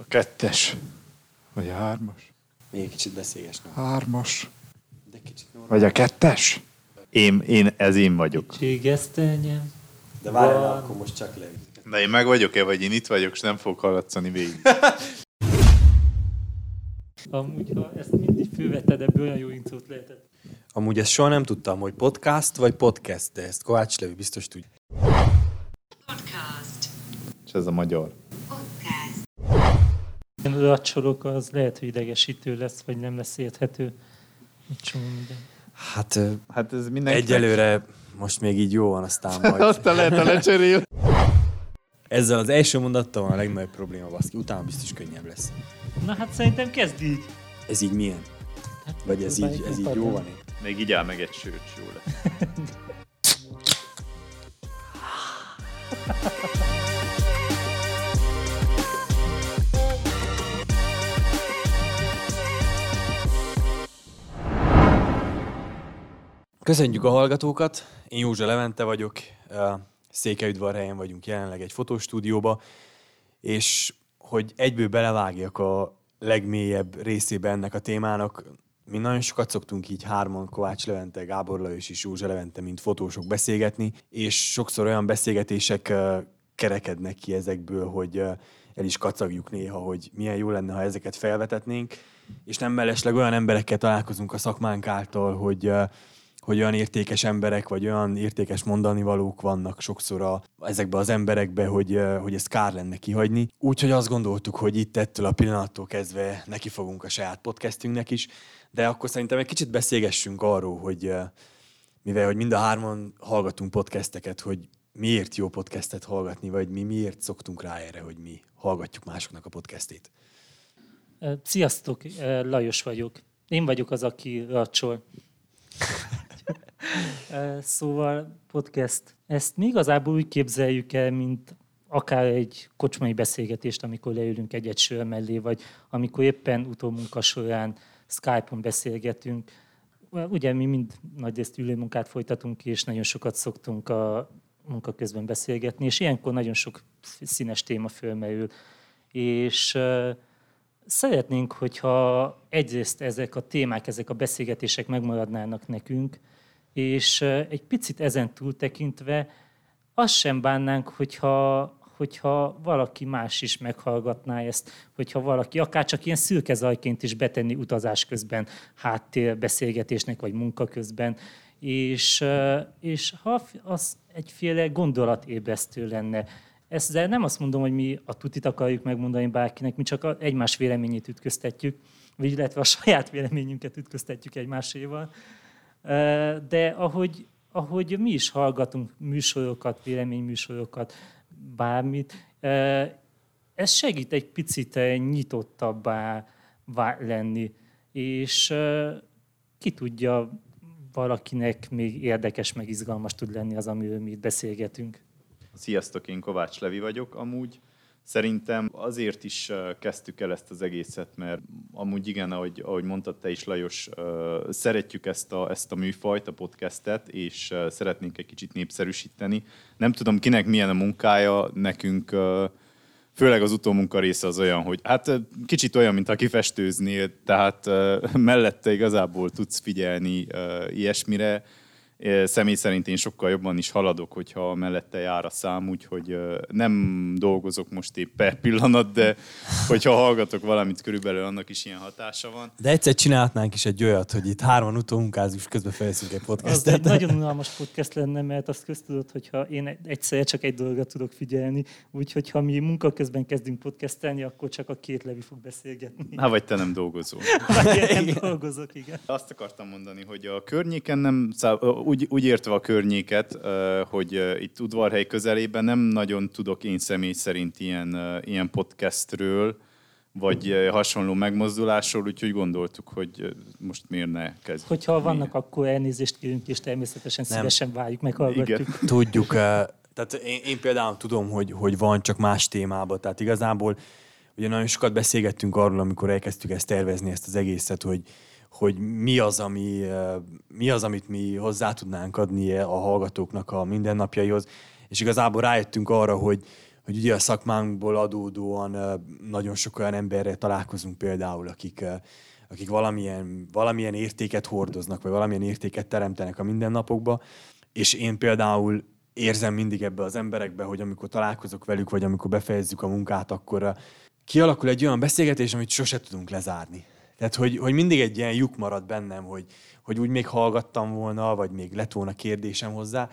A kettes. Vagy a hármas. Még egy kicsit beszélges. nem? Hármas. De kicsit normális. Vagy a kettes. Én, én, ez én vagyok. Cségesztenyem. De várjál, Van. akkor most csak leütök. De én meg vagyok-e, vagy én itt vagyok, és nem fogok hallatszani végig. Amúgy, ha ezt mindig fölvetted, ebből olyan jó intrót lehetett. Amúgy ezt soha nem tudtam, hogy podcast vagy podcast, de ezt Kovács Levi biztos tudja. Podcast. És ez a magyar. Ilyen racsorok az lehet, hogy idegesítő lesz, vagy nem lesz érthető. Egy csomó minden. Hát Hát ez mindenki. egyelőre most még így jó van, aztán majd. Aztán lehet a lecserél. Ezzel az első mondattal van a legnagyobb probléma, baszki. Utána biztos könnyebb lesz. Na hát szerintem kezd így. Ez így milyen? Vagy ez így, ez így jó van? Még így áll meg egy sőt, jó lesz. Köszönjük a hallgatókat, én Józsa Levente vagyok, Székelyudvarhelyen vagyunk jelenleg egy fotostúdióba, és hogy egyből belevágjak a legmélyebb részébe ennek a témának, mi nagyon sokat szoktunk így hárman, Kovács Levente, Gábor Lajos és Józsa Levente, mint fotósok beszélgetni, és sokszor olyan beszélgetések kerekednek ki ezekből, hogy el is kacagjuk néha, hogy milyen jó lenne, ha ezeket felvetetnénk, és nem mellesleg olyan emberekkel találkozunk a szakmánk által, hogy hogy olyan értékes emberek, vagy olyan értékes mondani valók vannak sokszor a, ezekbe az emberekbe, hogy, hogy ezt kár lenne kihagyni. Úgyhogy azt gondoltuk, hogy itt ettől a pillanattól kezdve neki fogunk a saját podcastünknek is, de akkor szerintem egy kicsit beszélgessünk arról, hogy mivel hogy mind a hárman hallgatunk podcasteket, hogy miért jó podcastet hallgatni, vagy mi miért szoktunk rá erre, hogy mi hallgatjuk másoknak a podcastét. Sziasztok, Lajos vagyok. Én vagyok az, aki racsol. Szóval podcast. Ezt mi igazából úgy képzeljük el, mint akár egy kocsmai beszélgetést, amikor leülünk egy-egy sör mellé, vagy amikor éppen utómunka során Skype-on beszélgetünk. Ugye mi mind nagyrészt ülőmunkát folytatunk, és nagyon sokat szoktunk a munka közben beszélgetni, és ilyenkor nagyon sok színes téma fölmerül. És szeretnénk, hogyha egyrészt ezek a témák, ezek a beszélgetések megmaradnának nekünk, és egy picit ezen túltekintve azt sem bánnánk, hogyha, hogyha valaki más is meghallgatná ezt, hogyha valaki akár csak ilyen szürke zajként is betenni utazás közben, háttérbeszélgetésnek vagy munka közben, és, és ha az egyféle gondolatébresztő lenne, ezzel nem azt mondom, hogy mi a tutit akarjuk megmondani bárkinek, mi csak egymás véleményét ütköztetjük, vagy illetve a saját véleményünket ütköztetjük egymáséval. De ahogy, ahogy mi is hallgatunk műsorokat, véleményműsorokat, bármit, ez segít egy picit nyitottabbá lenni, és ki tudja, valakinek még érdekes, meg izgalmas tud lenni az, amiről mi itt beszélgetünk. Sziasztok, én Kovács Levi vagyok amúgy. Szerintem azért is kezdtük el ezt az egészet, mert amúgy igen, ahogy, ahogy mondtad te is, Lajos, szeretjük ezt a, ezt a műfajt, a podcastet, és szeretnénk egy kicsit népszerűsíteni. Nem tudom, kinek milyen a munkája, nekünk főleg az utómunka része az olyan, hogy hát kicsit olyan, mint ha kifestőznél, tehát mellette igazából tudsz figyelni ilyesmire, Személy szerint én sokkal jobban is haladok, hogyha mellette jár a szám, úgyhogy nem dolgozok most épp per pillanat, de hogyha hallgatok valamit, körülbelül annak is ilyen hatása van. De egyszer csinálhatnánk is egy olyat, hogy itt hárman utómunkázunk, és közben fejleszünk egy Az podcastet. egy nagyon unalmas podcast lenne, mert azt köztudod, hogyha én egyszerre csak egy dologra tudok figyelni, úgyhogy ha mi munka közben kezdünk podcastelni, akkor csak a két levi fog beszélgetni. Hát vagy te nem dolgozol. Vagy én nem dolgozok, igen. Azt akartam mondani, hogy a környéken nem, szá- úgy, úgy értve a környéket, hogy itt udvarhely közelében nem nagyon tudok én személy szerint ilyen, ilyen podcastről, vagy hasonló megmozdulásról, úgyhogy gondoltuk, hogy most miért ne kezdjük. Hogyha mi. vannak, akkor elnézést kérünk, és természetesen Nem. szívesen várjuk, meghallgatjuk. Igen. Tudjuk, eh, tehát én, én például tudom, hogy, hogy van csak más témában, tehát igazából ugye nagyon sokat beszélgettünk arról, amikor elkezdtük ezt tervezni, ezt az egészet, hogy, hogy mi az, ami, eh, mi az, amit mi hozzá tudnánk adni a hallgatóknak a mindennapjaihoz, és igazából rájöttünk arra, hogy, hogy ugye a szakmánkból adódóan nagyon sok olyan emberrel találkozunk például, akik, akik valamilyen, valamilyen értéket hordoznak, vagy valamilyen értéket teremtenek a mindennapokba, és én például érzem mindig ebbe az emberekbe, hogy amikor találkozok velük, vagy amikor befejezzük a munkát, akkor kialakul egy olyan beszélgetés, amit sose tudunk lezárni. Tehát, hogy, hogy mindig egy ilyen lyuk marad bennem, hogy, hogy úgy még hallgattam volna, vagy még lett volna kérdésem hozzá,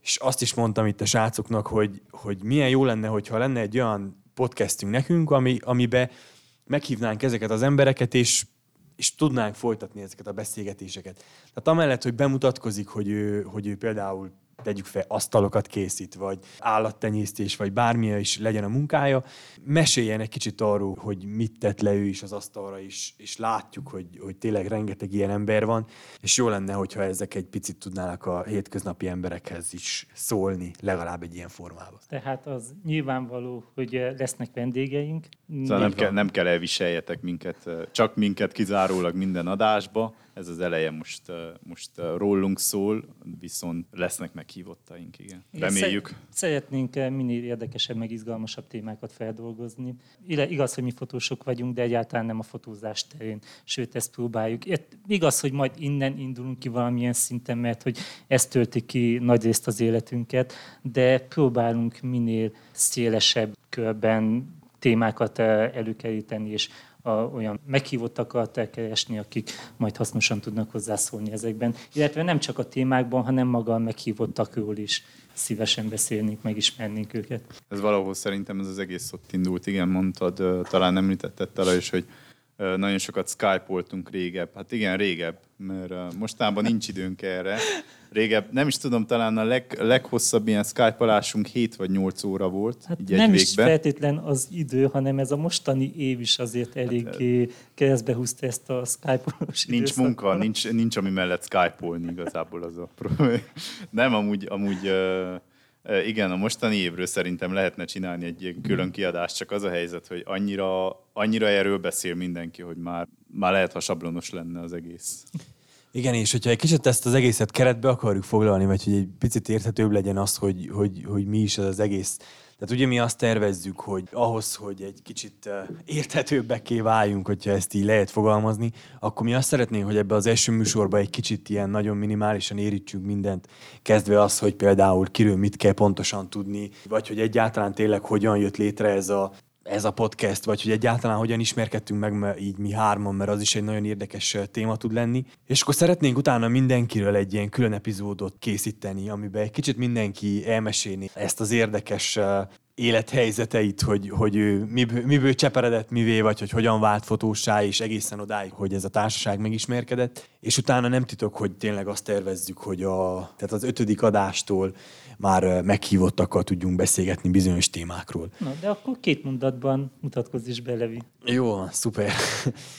és azt is mondtam itt a srácoknak, hogy, hogy milyen jó lenne, hogyha lenne egy olyan podcastünk nekünk, ami, amibe meghívnánk ezeket az embereket, és, és tudnánk folytatni ezeket a beszélgetéseket. Tehát amellett, hogy bemutatkozik, hogy ő, hogy ő például tegyük fel, asztalokat készít, vagy állattenyésztés, vagy bármilyen is legyen a munkája, meséljen egy kicsit arról, hogy mit tett le ő is az asztalra, és, és látjuk, hogy, hogy tényleg rengeteg ilyen ember van, és jó lenne, hogyha ezek egy picit tudnának a hétköznapi emberekhez is szólni, legalább egy ilyen formában. Tehát az nyilvánvaló, hogy lesznek vendégeink. Szóval nem kell, nem kell elviseljetek minket, csak minket kizárólag minden adásba, ez az eleje most, most rólunk szól, viszont lesznek meghívottaink, igen. Reméljük. Szeretnénk minél érdekesebb, meg izgalmasabb témákat feldolgozni. Igaz, hogy mi fotósok vagyunk, de egyáltalán nem a fotózás terén, sőt, ezt próbáljuk. Igaz, hogy majd innen indulunk ki valamilyen szinten, mert hogy ez tölti ki nagy részt az életünket, de próbálunk minél szélesebb körben témákat előkeríteni, és a, olyan meghívottakat elkeresni, akik majd hasznosan tudnak hozzászólni ezekben. Illetve nem csak a témákban, hanem maga a meghívottakról is szívesen beszélnénk, megismernénk őket. Ez valahol szerintem ez az egész ott indult. Igen, mondtad, talán említetted talán is, hogy nagyon sokat skype-oltunk régebb. Hát igen, régebb, mert mostában nincs időnk erre. Régebb, nem is tudom, talán a leg, leghosszabb ilyen Skype-alásunk 7 vagy 8 óra volt. Hát így nem egy is feltétlen az idő, hanem ez a mostani év is azért elég hát, keresztbe húzta ezt a Skype-olós Nincs időszakban. munka, nincs, nincs ami mellett Skype-olni igazából az a probléma. Nem, amúgy, amúgy igen, a mostani évről szerintem lehetne csinálni egy külön kiadást, csak az a helyzet, hogy annyira, annyira erről beszél mindenki, hogy már, már lehet, ha sablonos lenne az egész. Igen, és hogyha egy kicsit ezt az egészet keretbe akarjuk foglalni, vagy hogy egy picit érthetőbb legyen az, hogy, hogy, hogy mi is az, az egész tehát ugye mi azt tervezzük, hogy ahhoz, hogy egy kicsit érthetőbbekké váljunk, hogyha ezt így lehet fogalmazni, akkor mi azt szeretnénk, hogy ebbe az első műsorba egy kicsit ilyen nagyon minimálisan érítsünk mindent, kezdve az, hogy például kiről mit kell pontosan tudni, vagy hogy egyáltalán tényleg hogyan jött létre ez a ez a podcast, vagy hogy egyáltalán hogyan ismerkedtünk meg így mi hárman, mert az is egy nagyon érdekes téma tud lenni. És akkor szeretnénk utána mindenkiről egy ilyen külön epizódot készíteni, amiben egy kicsit mindenki elmesélni ezt az érdekes élethelyzeteit, hogy, hogy ő miből, miből cseperedett mivé, vagy hogy hogyan vált fotósá, és egészen odáig, hogy ez a társaság megismerkedett. És utána nem titok, hogy tényleg azt tervezzük, hogy a, tehát az ötödik adástól már meghívottakkal tudjunk beszélgetni bizonyos témákról. Na, de akkor két mondatban mutatkozz is be, Levi. Jó, szuper.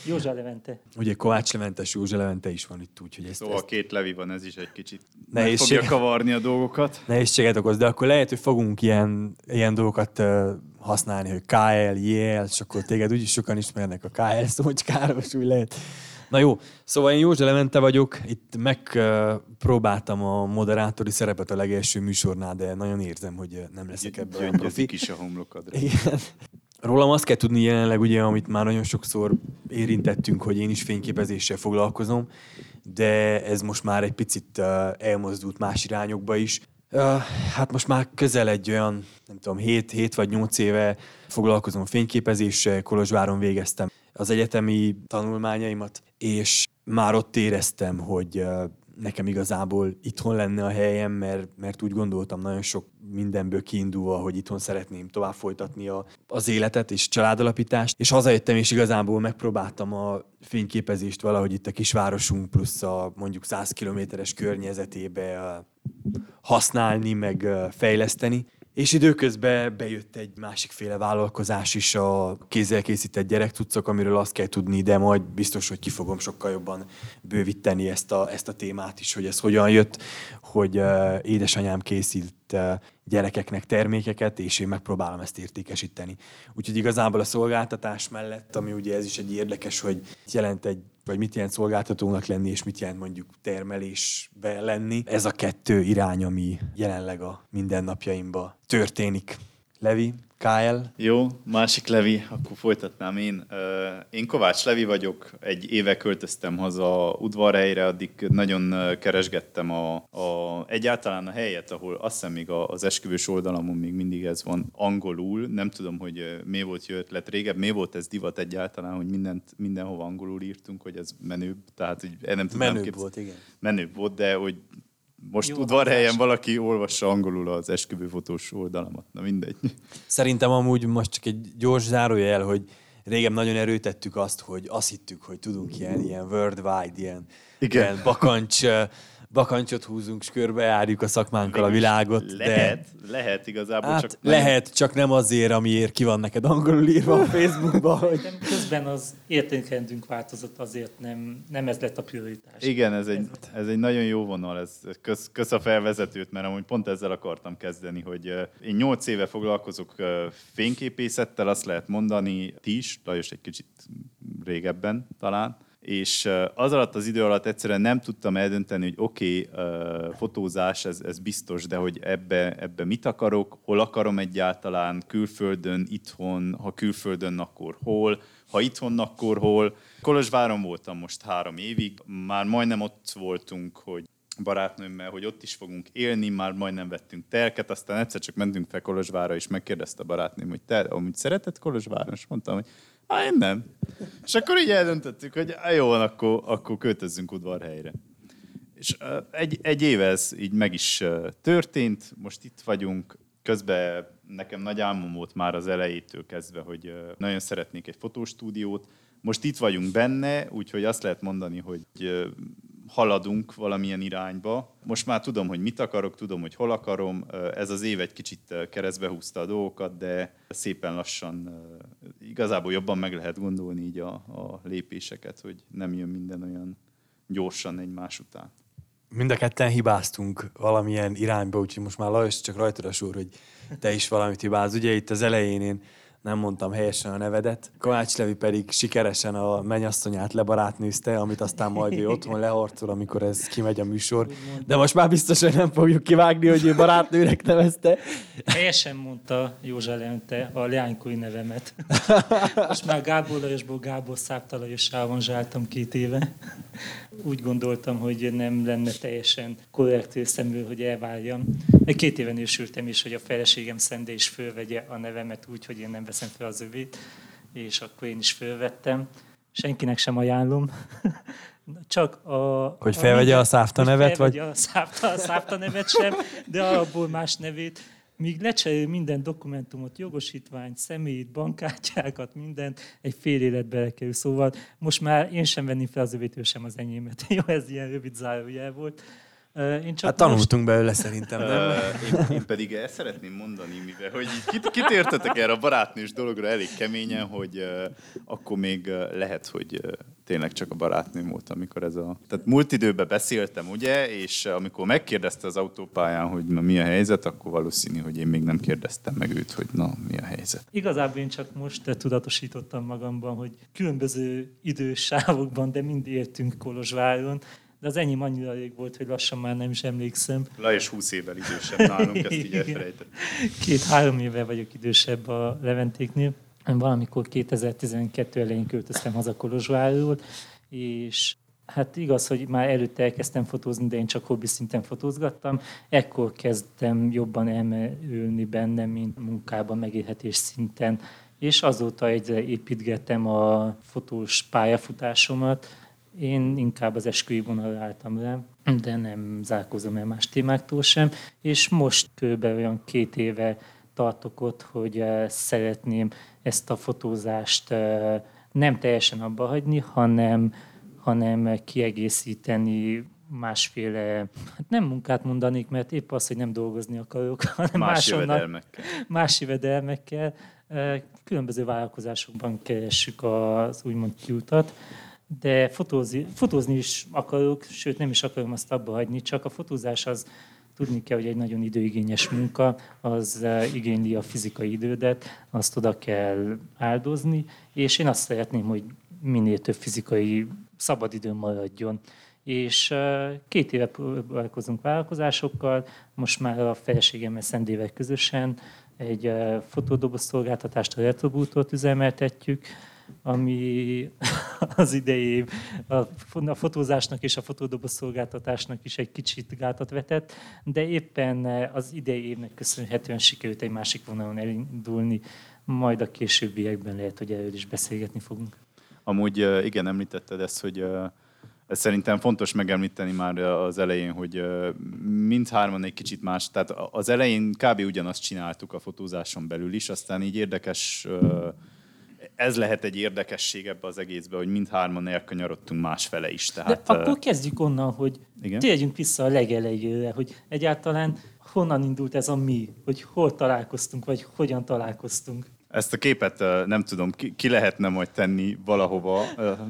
Józsa Levente. Ugye Kovács Leventes, Józsa Levente is van itt, úgyhogy ezt... Szóval ezt... két Levi van, ez is egy kicsit Nehézség... fogja kavarni a dolgokat. Nehézséget okoz, de akkor lehet, hogy fogunk ilyen, ilyen dolgokat használni, hogy KL, JL, és akkor téged úgyis sokan ismernek a KL szócskára, és úgy lehet Na jó, szóval én Józsa Levente vagyok, itt megpróbáltam a moderátori szerepet a legelső műsornál, de nagyon érzem, hogy nem leszek ebben a profi. is a homlokadra. Igen. Rólam azt kell tudni jelenleg, ugye, amit már nagyon sokszor érintettünk, hogy én is fényképezéssel foglalkozom, de ez most már egy picit elmozdult más irányokba is. Hát most már közel egy olyan, nem tudom, 7, 7 vagy 8 éve foglalkozom fényképezéssel, Kolozsváron végeztem az egyetemi tanulmányaimat, és már ott éreztem, hogy nekem igazából itthon lenne a helyem, mert, mert úgy gondoltam nagyon sok mindenből kiindulva, hogy itthon szeretném tovább folytatni a, az életet és családalapítást, és hazajöttem, és igazából megpróbáltam a fényképezést valahogy itt a kisvárosunk plusz a mondjuk 100 kilométeres környezetébe használni, meg fejleszteni, és időközben bejött egy másikféle vállalkozás is, a kézzel készített gyerektucok, amiről azt kell tudni, de majd biztos, hogy ki fogom sokkal jobban bővíteni ezt a, ezt a témát is, hogy ez hogyan jött, hogy uh, édesanyám készít uh, gyerekeknek termékeket, és én megpróbálom ezt értékesíteni. Úgyhogy igazából a szolgáltatás mellett, ami ugye ez is egy érdekes, hogy jelent egy vagy mit jelent szolgáltatónak lenni, és mit jelent mondjuk termelésbe lenni. Ez a kettő irány, ami jelenleg a mindennapjaimban történik Levi, KL. Jó, másik Levi, akkor folytatnám én. Én Kovács Levi vagyok, egy éve költöztem haza udvarhelyre, addig nagyon keresgettem a, a, egyáltalán a helyet, ahol azt hiszem még az esküvős oldalamon még mindig ez van angolul. Nem tudom, hogy mi volt jó ötlet régebb, mi volt ez divat egyáltalán, hogy mindent, mindenhova angolul írtunk, hogy ez menőbb. Tehát, hogy nem tudom, menőbb volt, igen. Menőbb volt, de hogy most Jó udvarhelyen valaki olvassa angolul az esküvőfotós oldalamat. Na mindegy. Szerintem amúgy most csak egy gyors zárójel, hogy régen nagyon erőtettük azt, hogy azt hittük, hogy tudunk ilyen, ilyen worldwide, ilyen, Igen. ilyen bakancs bakancsot húzunk, és körbejárjuk a szakmánkkal a világot. Lehet, de... lehet igazából. Hát csak lehet, nem... csak nem azért, amiért ki van neked angolul írva a Facebookban. Hogy... Közben az értékrendünk változott, azért nem, nem ez lett a prioritás. Igen, ez egy, ez egy nagyon jó vonal, ez kösz, kösz a felvezetőt, mert amúgy pont ezzel akartam kezdeni, hogy én nyolc éve foglalkozok fényképészettel, azt lehet mondani, ti is, Lajos egy kicsit régebben talán, és az alatt az idő alatt egyszerűen nem tudtam eldönteni, hogy oké, okay, fotózás, ez, ez biztos, de hogy ebbe, ebbe mit akarok, hol akarom egyáltalán, külföldön, itthon, ha külföldön, akkor hol, ha itthon, akkor hol. Kolozsváron voltam most három évig, már majdnem ott voltunk, hogy barátnőmmel, hogy ott is fogunk élni, már majdnem vettünk telket, aztán egyszer csak mentünk fel Kolozsvára, és megkérdezte a barátnőm, hogy te amúgy szereted Kolozsváron? És mondtam, hogy Hát én nem. És akkor így eldöntöttük, hogy jó akkor, akkor költözzünk udvarhelyre. És egy, egy éve ez így meg is történt, most itt vagyunk, közben nekem nagy álmom volt már az elejétől kezdve, hogy nagyon szeretnék egy fotostúdiót. Most itt vagyunk benne, úgyhogy azt lehet mondani, hogy haladunk valamilyen irányba. Most már tudom, hogy mit akarok, tudom, hogy hol akarom. Ez az év egy kicsit keresztbe húzta a dolgokat, de szépen lassan igazából jobban meg lehet gondolni így a, a lépéseket, hogy nem jön minden olyan gyorsan egymás után. Mind a ketten hibáztunk valamilyen irányba, úgyhogy most már Lajos csak rajtad a sor, hogy te is valamit hibáz. Ugye itt az elején én nem mondtam helyesen a nevedet. Kovács Levi pedig sikeresen a mennyasszonyát lebarátnőzte, amit aztán majd ő otthon lehorcol, amikor ez kimegy a műsor. De most már biztos, hogy nem fogjuk kivágni, hogy ő barátnőnek nevezte. Helyesen mondta Józsa Leonte a leánykori nevemet. Most már Gábor Lajosból Gábor Szápta Lajossal zsáltam két éve. Úgy gondoltam, hogy nem lenne teljesen korrekt szemű, hogy elvárjam. Két éven ősültem is, hogy a feleségem Szende is fölvegye a nevemet úgy, hogy én nem veszem fel az övét, és akkor én is fölvettem. Senkinek sem ajánlom. Csak a... Hogy felvegye a, a szávta nevet? Vagy? a szávta, a szávta nevet sem, de abból más nevét. Míg lecserél minden dokumentumot, jogosítványt, személyt, bankkártyákat, mindent, egy fél élet belekerül. Szóval most már én sem venném fel az övétől sem az enyémet. Jó, ez ilyen rövid zárójel volt. Én csak hát tanultunk most... belőle szerintem, nem? én, én pedig ezt szeretném mondani, mivel hogy kit, kit értetek erre a barátnős dologra elég keményen, hogy uh, akkor még uh, lehet, hogy uh, tényleg csak a barátnőm volt, amikor ez a... Tehát múlt időben beszéltem, ugye, és amikor megkérdezte az autópályán, hogy na mi a helyzet, akkor valószínű, hogy én még nem kérdeztem meg őt, hogy na mi a helyzet. Igazából én csak most tudatosítottam magamban, hogy különböző idősávokban, de mind értünk Kolozsváron, de az enyém annyira rég volt, hogy lassan már nem is emlékszem. Lajos 20 évvel idősebb nálunk, ezt így elfelejtett. Két-három éve vagyok idősebb a Leventéknél. Valamikor 2012 elején költöztem haza Kolozsvárról, és Hát igaz, hogy már előtte elkezdtem fotózni, de én csak hobbi szinten fotózgattam. Ekkor kezdtem jobban elmerülni bennem, mint munkában, megélhetés szinten. És azóta egyre építgettem a fotós pályafutásomat, én inkább az esküvői vonalra álltam le, de nem zárkozom el más témáktól sem, és most kb. olyan két éve tartok ott, hogy eh, szeretném ezt a fotózást eh, nem teljesen abba hagyni, hanem, hanem kiegészíteni másféle, hát nem munkát mondanék, mert épp az, hogy nem dolgozni akarok, hanem más máshonnan, jövedelmekkel. Más jövedelmekkel. Eh, különböző vállalkozásokban keressük az úgymond kiutat de fotózni, fotózni is akarok, sőt nem is akarom azt abba hagyni, csak a fotózás az tudni kell, hogy egy nagyon időigényes munka, az eh, igényli a fizikai idődet, azt oda kell áldozni, és én azt szeretném, hogy minél több fizikai szabadidőm maradjon. És eh, két éve próbálkozunk vállalkozásokkal, most már a feleségemmel Szendével közösen egy fotódoboz szolgáltatást, a Retrobútort üzemeltetjük, ami az idei a fotózásnak és a fotódoboz szolgáltatásnak is egy kicsit gátat vetett, de éppen az idei évnek köszönhetően sikerült egy másik vonalon elindulni, majd a későbbiekben lehet, hogy erről is beszélgetni fogunk. Amúgy igen, említetted ezt, hogy ez szerintem fontos megemlíteni már az elején, hogy mindhárman egy kicsit más, tehát az elején kb. ugyanazt csináltuk a fotózáson belül is, aztán így érdekes, ez lehet egy érdekesség ebbe az egészbe, hogy mindhárman elkanyarodtunk másfele is. Tehát, De akkor kezdjük onnan, hogy igen? térjünk vissza a legelejére, hogy egyáltalán honnan indult ez a mi, hogy hol találkoztunk, vagy hogyan találkoztunk. Ezt a képet nem tudom, ki, ki lehetne majd tenni valahova.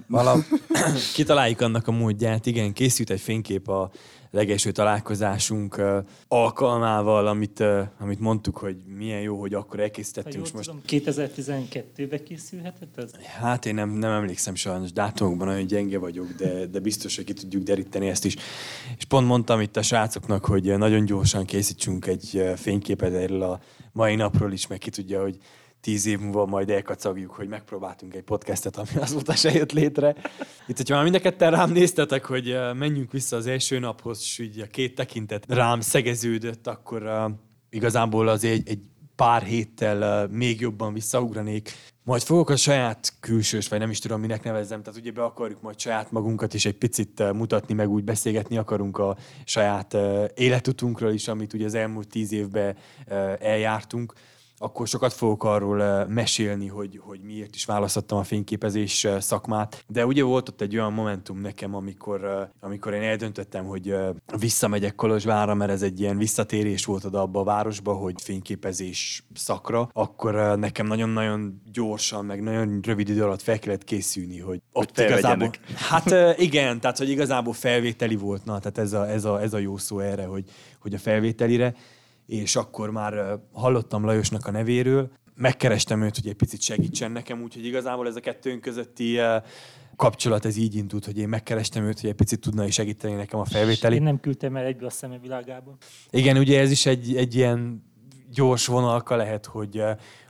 Vala, kitaláljuk annak a módját. Igen, készült egy fénykép a legelső találkozásunk alkalmával, amit, amit mondtuk, hogy milyen jó, hogy akkor elkészítettünk. most... Tudom, 2012-ben készülhetett ez? Hát én nem, nem emlékszem sajnos, dátumokban nagyon gyenge vagyok, de, de biztos, hogy ki tudjuk deríteni ezt is. És pont mondtam itt a srácoknak, hogy nagyon gyorsan készítsünk egy fényképet erről a mai napról is, meg ki tudja, hogy tíz év múlva majd elkacagjuk, hogy megpróbáltunk egy podcastet, ami azóta se jött létre. Itt, hogyha már mind rám néztetek, hogy menjünk vissza az első naphoz, és így a két tekintet rám szegeződött, akkor uh, igazából az egy, egy pár héttel uh, még jobban visszaugranék. Majd fogok a saját külsős, vagy nem is tudom, minek nevezzem, tehát ugye be akarjuk majd saját magunkat is egy picit mutatni, meg úgy beszélgetni akarunk a saját életutunkról is, amit ugye az elmúlt tíz évben eljártunk akkor sokat fogok arról mesélni, hogy, hogy miért is választottam a fényképezés szakmát. De ugye volt ott egy olyan momentum nekem, amikor, amikor én eldöntöttem, hogy visszamegyek Kolozsvárra, mert ez egy ilyen visszatérés volt oda abba a városba, hogy fényképezés szakra, akkor nekem nagyon-nagyon gyorsan, meg nagyon rövid idő alatt fel kellett készülni, hogy ott hogy igazából... Hát igen, tehát hogy igazából felvételi volt, na, tehát ez a, ez a, ez a jó szó erre, hogy, hogy a felvételire és akkor már hallottam Lajosnak a nevéről, megkerestem őt, hogy egy picit segítsen nekem, úgyhogy igazából ez a kettőnk közötti kapcsolat ez így indult, hogy én megkerestem őt, hogy egy picit tudna is segíteni nekem a felvételi. Én nem küldtem el egyből a szeme világába. Igen, ugye ez is egy, egy ilyen gyors vonalka lehet, hogy,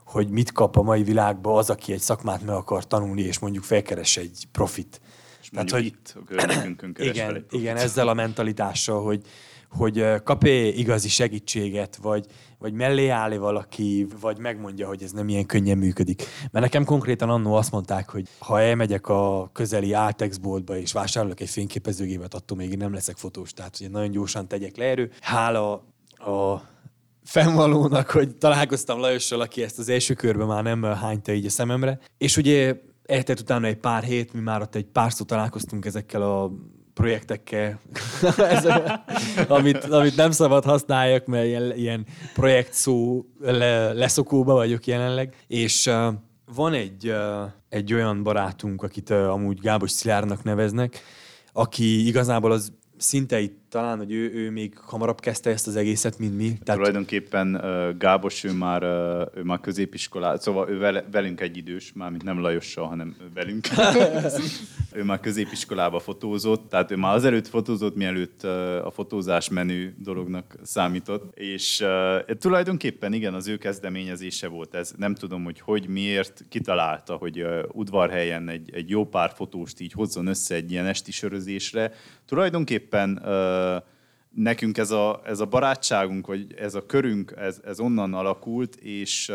hogy mit kap a mai világban az, aki egy szakmát meg akar tanulni, és mondjuk felkeres egy profit. És Tehát, hogy itt a igen, igen, ezzel a mentalitással, hogy, hogy kap-e igazi segítséget, vagy, vagy mellé áll valaki, vagy megmondja, hogy ez nem ilyen könnyen működik. Mert nekem konkrétan annó azt mondták, hogy ha elmegyek a közeli Altex boltba és vásárolok egy fényképezőgépet, attól még nem leszek fotós, tehát hogy nagyon gyorsan tegyek le erő. Hála a fennvalónak, hogy találkoztam Lajossal, aki ezt az első körben már nem hányta így a szememre. És ugye eltelt utána egy pár hét, mi már ott egy párszor találkoztunk ezekkel a projektekkel, ez, amit, amit nem szabad használjak, mert ilyen, ilyen projekt szó le, leszokóba vagyok jelenleg, és uh, van egy, uh, egy olyan barátunk, akit uh, amúgy Gábor Szilárnak neveznek, aki igazából az szinte itt talán, hogy ő, ő még hamarabb kezdte ezt az egészet, mint mi. Tehát... Tulajdonképpen uh, Gábos, ő már, uh, ő már középiskolá, szóval ő vele, velünk egy idős, mármint nem Lajossal, hanem velünk. ő már középiskolába fotózott, tehát ő már azelőtt fotózott, mielőtt uh, a fotózás menü dolognak számított. És uh, tulajdonképpen igen, az ő kezdeményezése volt ez. Nem tudom, hogy hogy, miért kitalálta, hogy uh, udvarhelyen egy, egy jó pár fotóst így hozzon össze egy ilyen esti sörözésre. Tulajdonképpen uh, nekünk ez a, ez a barátságunk, vagy ez a körünk, ez, ez onnan alakult, és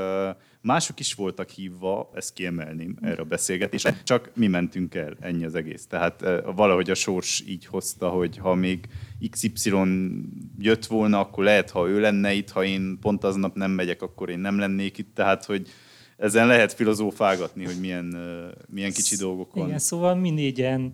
mások is voltak hívva, ezt kiemelném erre a beszélgetésre, csak mi mentünk el, ennyi az egész. Tehát valahogy a sors így hozta, hogy ha még XY jött volna, akkor lehet, ha ő lenne itt, ha én pont aznap nem megyek, akkor én nem lennék itt, tehát hogy ezen lehet filozófálgatni, hogy milyen, milyen kicsi dolgok van. Igen, szóval mi négyen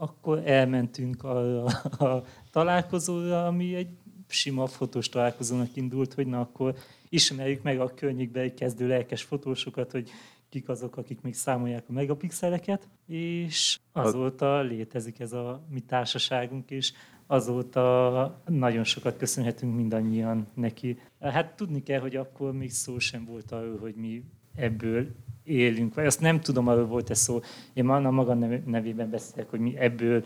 akkor elmentünk a, a találkozóra, ami egy sima fotós találkozónak indult, hogy na akkor ismerjük meg a környékbe egy kezdő lelkes fotósokat, hogy kik azok, akik még számolják a megapixeleket, és azóta létezik ez a mi társaságunk, és azóta nagyon sokat köszönhetünk mindannyian neki. Hát tudni kell, hogy akkor még szó sem volt arról, hogy mi ebből élünk, vagy azt nem tudom, arról volt-e szó. Én már a maga nevében beszélek, hogy mi ebből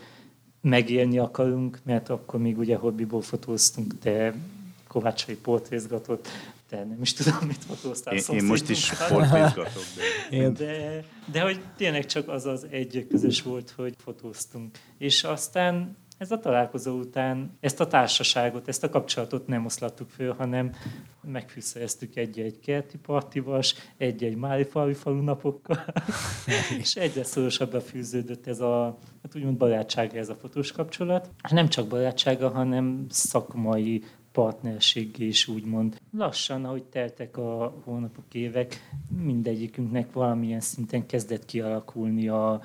megélni akarunk, mert akkor még ugye hobbiból fotóztunk, de Kovácsai portrézgatott, te nem is tudom, mit fotóztál. Én, én most is sportizgatok. De... de, de hogy tényleg csak az az egy közös volt, hogy fotóztunk. És aztán ez a találkozó után ezt a társaságot, ezt a kapcsolatot nem oszlattuk föl, hanem megfűszereztük egy-egy kerti partivas, egy-egy Márifalvi falu napokkal, és egyre szorosabbra fűződött ez a, hát úgymond barátsága ez a fotós kapcsolat. És nem csak barátsága, hanem szakmai partnerség is úgymond. Lassan, ahogy teltek a hónapok, évek, mindegyikünknek valamilyen szinten kezdett kialakulni a,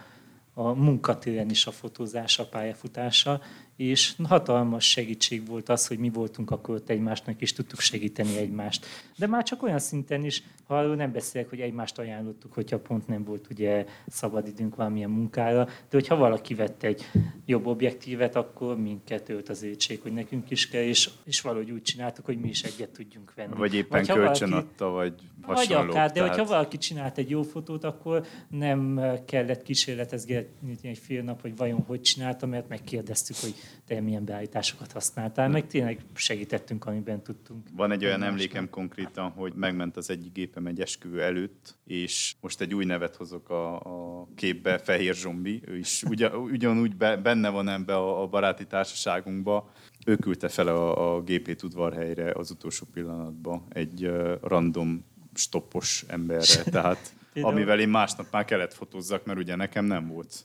a munkatéren is a fotózás, a pályafutása, és hatalmas segítség volt az, hogy mi voltunk akkor ott egymásnak, és tudtuk segíteni egymást. De már csak olyan szinten is, ha arról nem beszélek, hogy egymást ajánlottuk, hogyha pont nem volt ugye szabadidőnk valamilyen munkára, de hogyha valaki vett egy jobb objektívet, akkor minket ölt az étség, hogy nekünk is kell, és, és valahogy úgy csináltuk, hogy mi is egyet tudjunk venni. Vagy éppen vagy kölcsön valaki, adta, vagy hasonló. Vagy akár, de tehát... hogyha valaki csinált egy jó fotót, akkor nem kellett kísérletezgetni egy fél nap, hogy vajon hogy csinálta, mert megkérdeztük, hogy te milyen beállításokat használtál, meg tényleg segítettünk, amiben tudtunk. Van egy olyan emlékem konkrétan, hogy megment az egyik gépem egy esküvő előtt, és most egy új nevet hozok a, a képbe, Fehér Zsombi, ő is ugyan, ugyanúgy be, benne van ebbe a, a baráti társaságunkba, ő küldte fel a, a gépét udvarhelyre az utolsó pillanatban egy uh, random stoppos emberre, tehát amivel én másnap már kellett fotózzak, mert ugye nekem nem volt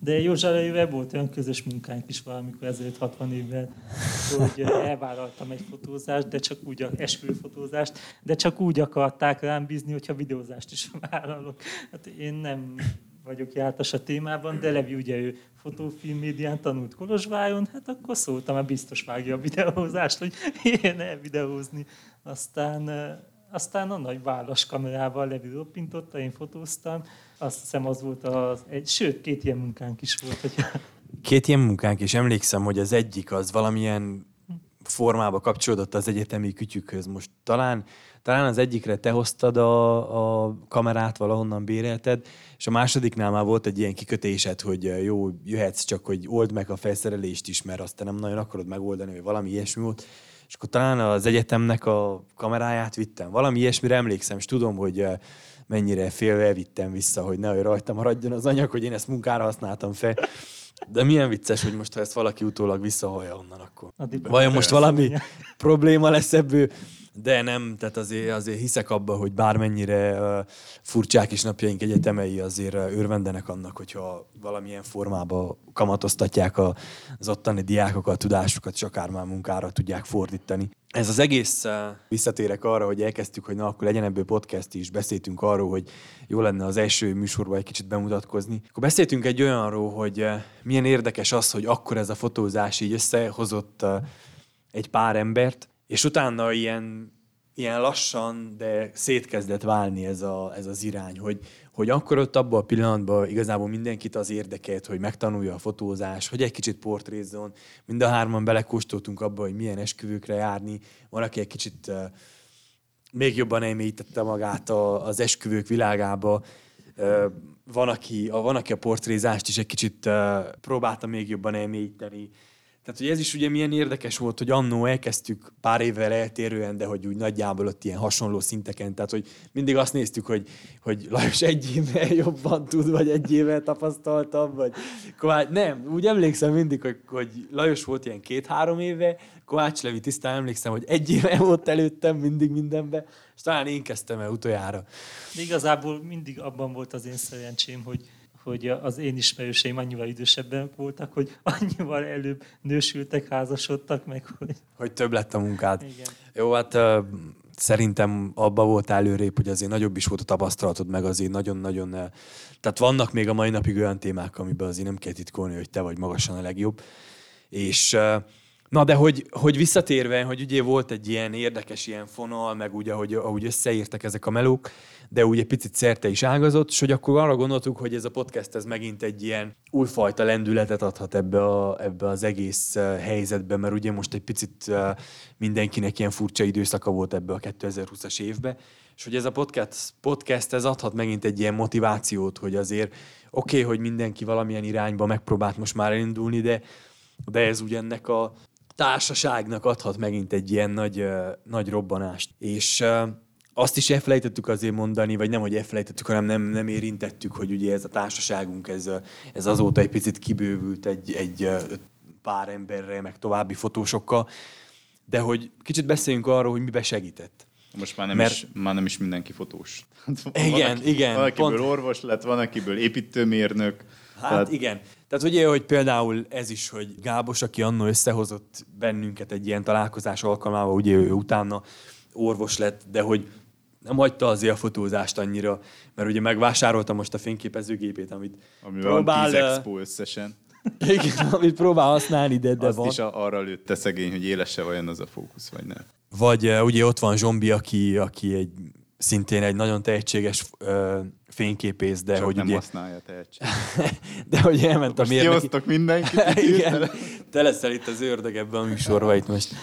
de Józsefével volt olyan közös munkánk is valamikor ezelőtt 60 évvel, hogy elvállaltam egy fotózást, de csak úgy, esküvőfotózást, de csak úgy akarták rám bízni, hogyha videózást is vállalok. Hát én nem vagyok jártas a témában, de Levi ugye ő fotófilm médián tanult Kolozsváron, hát akkor szóltam, hogy biztos vágja a videózást, hogy én elvideózni. Aztán aztán a nagy válasz kamerával Levi roppintotta, én fotóztam. Azt hiszem az volt az, egy, sőt, két ilyen munkánk is volt. Hogy... Két ilyen munkánk, és emlékszem, hogy az egyik az valamilyen formába kapcsolódott az egyetemi kütyükhöz. Most talán, talán az egyikre te hoztad a, a kamerát, valahonnan bérelted, és a másodiknál már volt egy ilyen kikötésed, hogy jó, jöhetsz, csak hogy old meg a felszerelést is, mert azt te nem nagyon akarod megoldani, vagy valami ilyesmi volt és akkor talán az egyetemnek a kameráját vittem. Valami ilyesmire emlékszem, és tudom, hogy eh, mennyire félve vittem vissza, hogy nehogy rajta maradjon az anyag, hogy én ezt munkára használtam fel. De milyen vicces, hogy most ha ezt valaki utólag visszahallja onnan, akkor vajon most valami probléma lesz ebből? De nem, tehát azért, azért hiszek abba, hogy bármennyire furcsák is napjaink egyetemei azért örvendenek annak, hogyha valamilyen formában kamatoztatják a, az ottani diákokat, tudásukat, és akár már munkára tudják fordítani. Ez az egész, visszatérek arra, hogy elkezdtük, hogy na akkor legyen ebből podcast is, beszéltünk arról, hogy jó lenne az első műsorban egy kicsit bemutatkozni. Akkor beszéltünk egy olyanról, hogy milyen érdekes az, hogy akkor ez a fotózás így összehozott egy pár embert, és utána ilyen, ilyen lassan, de szétkezdett válni ez, a, ez az irány, hogy, hogy akkor ott abban a pillanatban igazából mindenkit az érdekelt, hogy megtanulja a fotózás, hogy egy kicsit portrézzon. Mind a hárman belekóstoltunk abba, hogy milyen esküvőkre járni. Van, aki egy kicsit még jobban elmélyítette magát a, az esküvők világába. Uh, van, aki, a, van, aki a portrézást is egy kicsit uh, próbálta még jobban elmélyíteni. Tehát, hogy ez is ugye milyen érdekes volt, hogy annó elkezdtük pár évvel eltérően, de hogy úgy nagyjából ott ilyen hasonló szinteken, tehát hogy mindig azt néztük, hogy, hogy Lajos egy évvel jobban tud, vagy egy évvel tapasztaltabb, vagy Kovács, nem, úgy emlékszem mindig, hogy, hogy Lajos volt ilyen két-három éve, Kovács Levi tisztán emlékszem, hogy egy éve volt előttem mindig mindenbe, és talán én kezdtem el utoljára. De igazából mindig abban volt az én szerencsém, hogy hogy az én ismerőseim annyival idősebben voltak, hogy annyival előbb nősültek, házasodtak meg, hogy... Hogy több lett a munkád. Igen. Jó, hát uh, szerintem abba volt előrébb, hogy azért nagyobb is volt a tapasztalatod, meg azért nagyon-nagyon... Uh, tehát vannak még a mai napig olyan témák, amiben azért nem kell titkolni, hogy te vagy magasan a legjobb. És uh, Na de hogy, hogy visszatérve, hogy ugye volt egy ilyen érdekes ilyen fonal, meg ugye, ahogy, ahogy összeírtak ezek a melók, de úgy egy picit szerte is ágazott, és hogy akkor arra gondoltuk, hogy ez a podcast ez megint egy ilyen újfajta lendületet adhat ebbe, a, ebbe az egész helyzetbe, mert ugye most egy picit mindenkinek ilyen furcsa időszaka volt ebbe a 2020-as évbe, és hogy ez a podcast, podcast ez adhat megint egy ilyen motivációt, hogy azért oké, okay, hogy mindenki valamilyen irányba megpróbált most már elindulni, de, de ez ugye ennek a társaságnak adhat megint egy ilyen nagy, nagy robbanást. És azt is elfelejtettük azért mondani, vagy nem, hogy elfelejtettük, hanem nem, nem érintettük, hogy ugye ez a társaságunk, ez, ez azóta egy picit kibővült egy, egy pár emberre, meg további fotósokkal, de hogy kicsit beszéljünk arról, hogy mibe segített. Most már nem, Mert... is, már nem is mindenki fotós. igen, van, igen. Van, akiből pont... orvos lett, van, akiből építőmérnök. Hát tehát... igen. Tehát ugye, hogy például ez is, hogy Gábos, aki annó összehozott bennünket egy ilyen találkozás alkalmával, ugye ő utána orvos lett, de hogy nem hagyta azért a fotózást annyira, mert ugye megvásároltam most a fényképezőgépét, amit Ami próbál... van 10 expo összesen. Igen, amit próbál használni, de, de Azt van. is arra lőtte szegény, hogy élese vajon az a fókusz, vagy nem. Vagy ugye ott van Zsombi, aki, aki egy szintén egy nagyon tehetséges uh, fényképész, de Csak hogy nem ugye... használja tehetség. de hogy elment a mérnöki... Most mindenkit. Igen, te leszel itt az ördög ebben a műsorban itt most.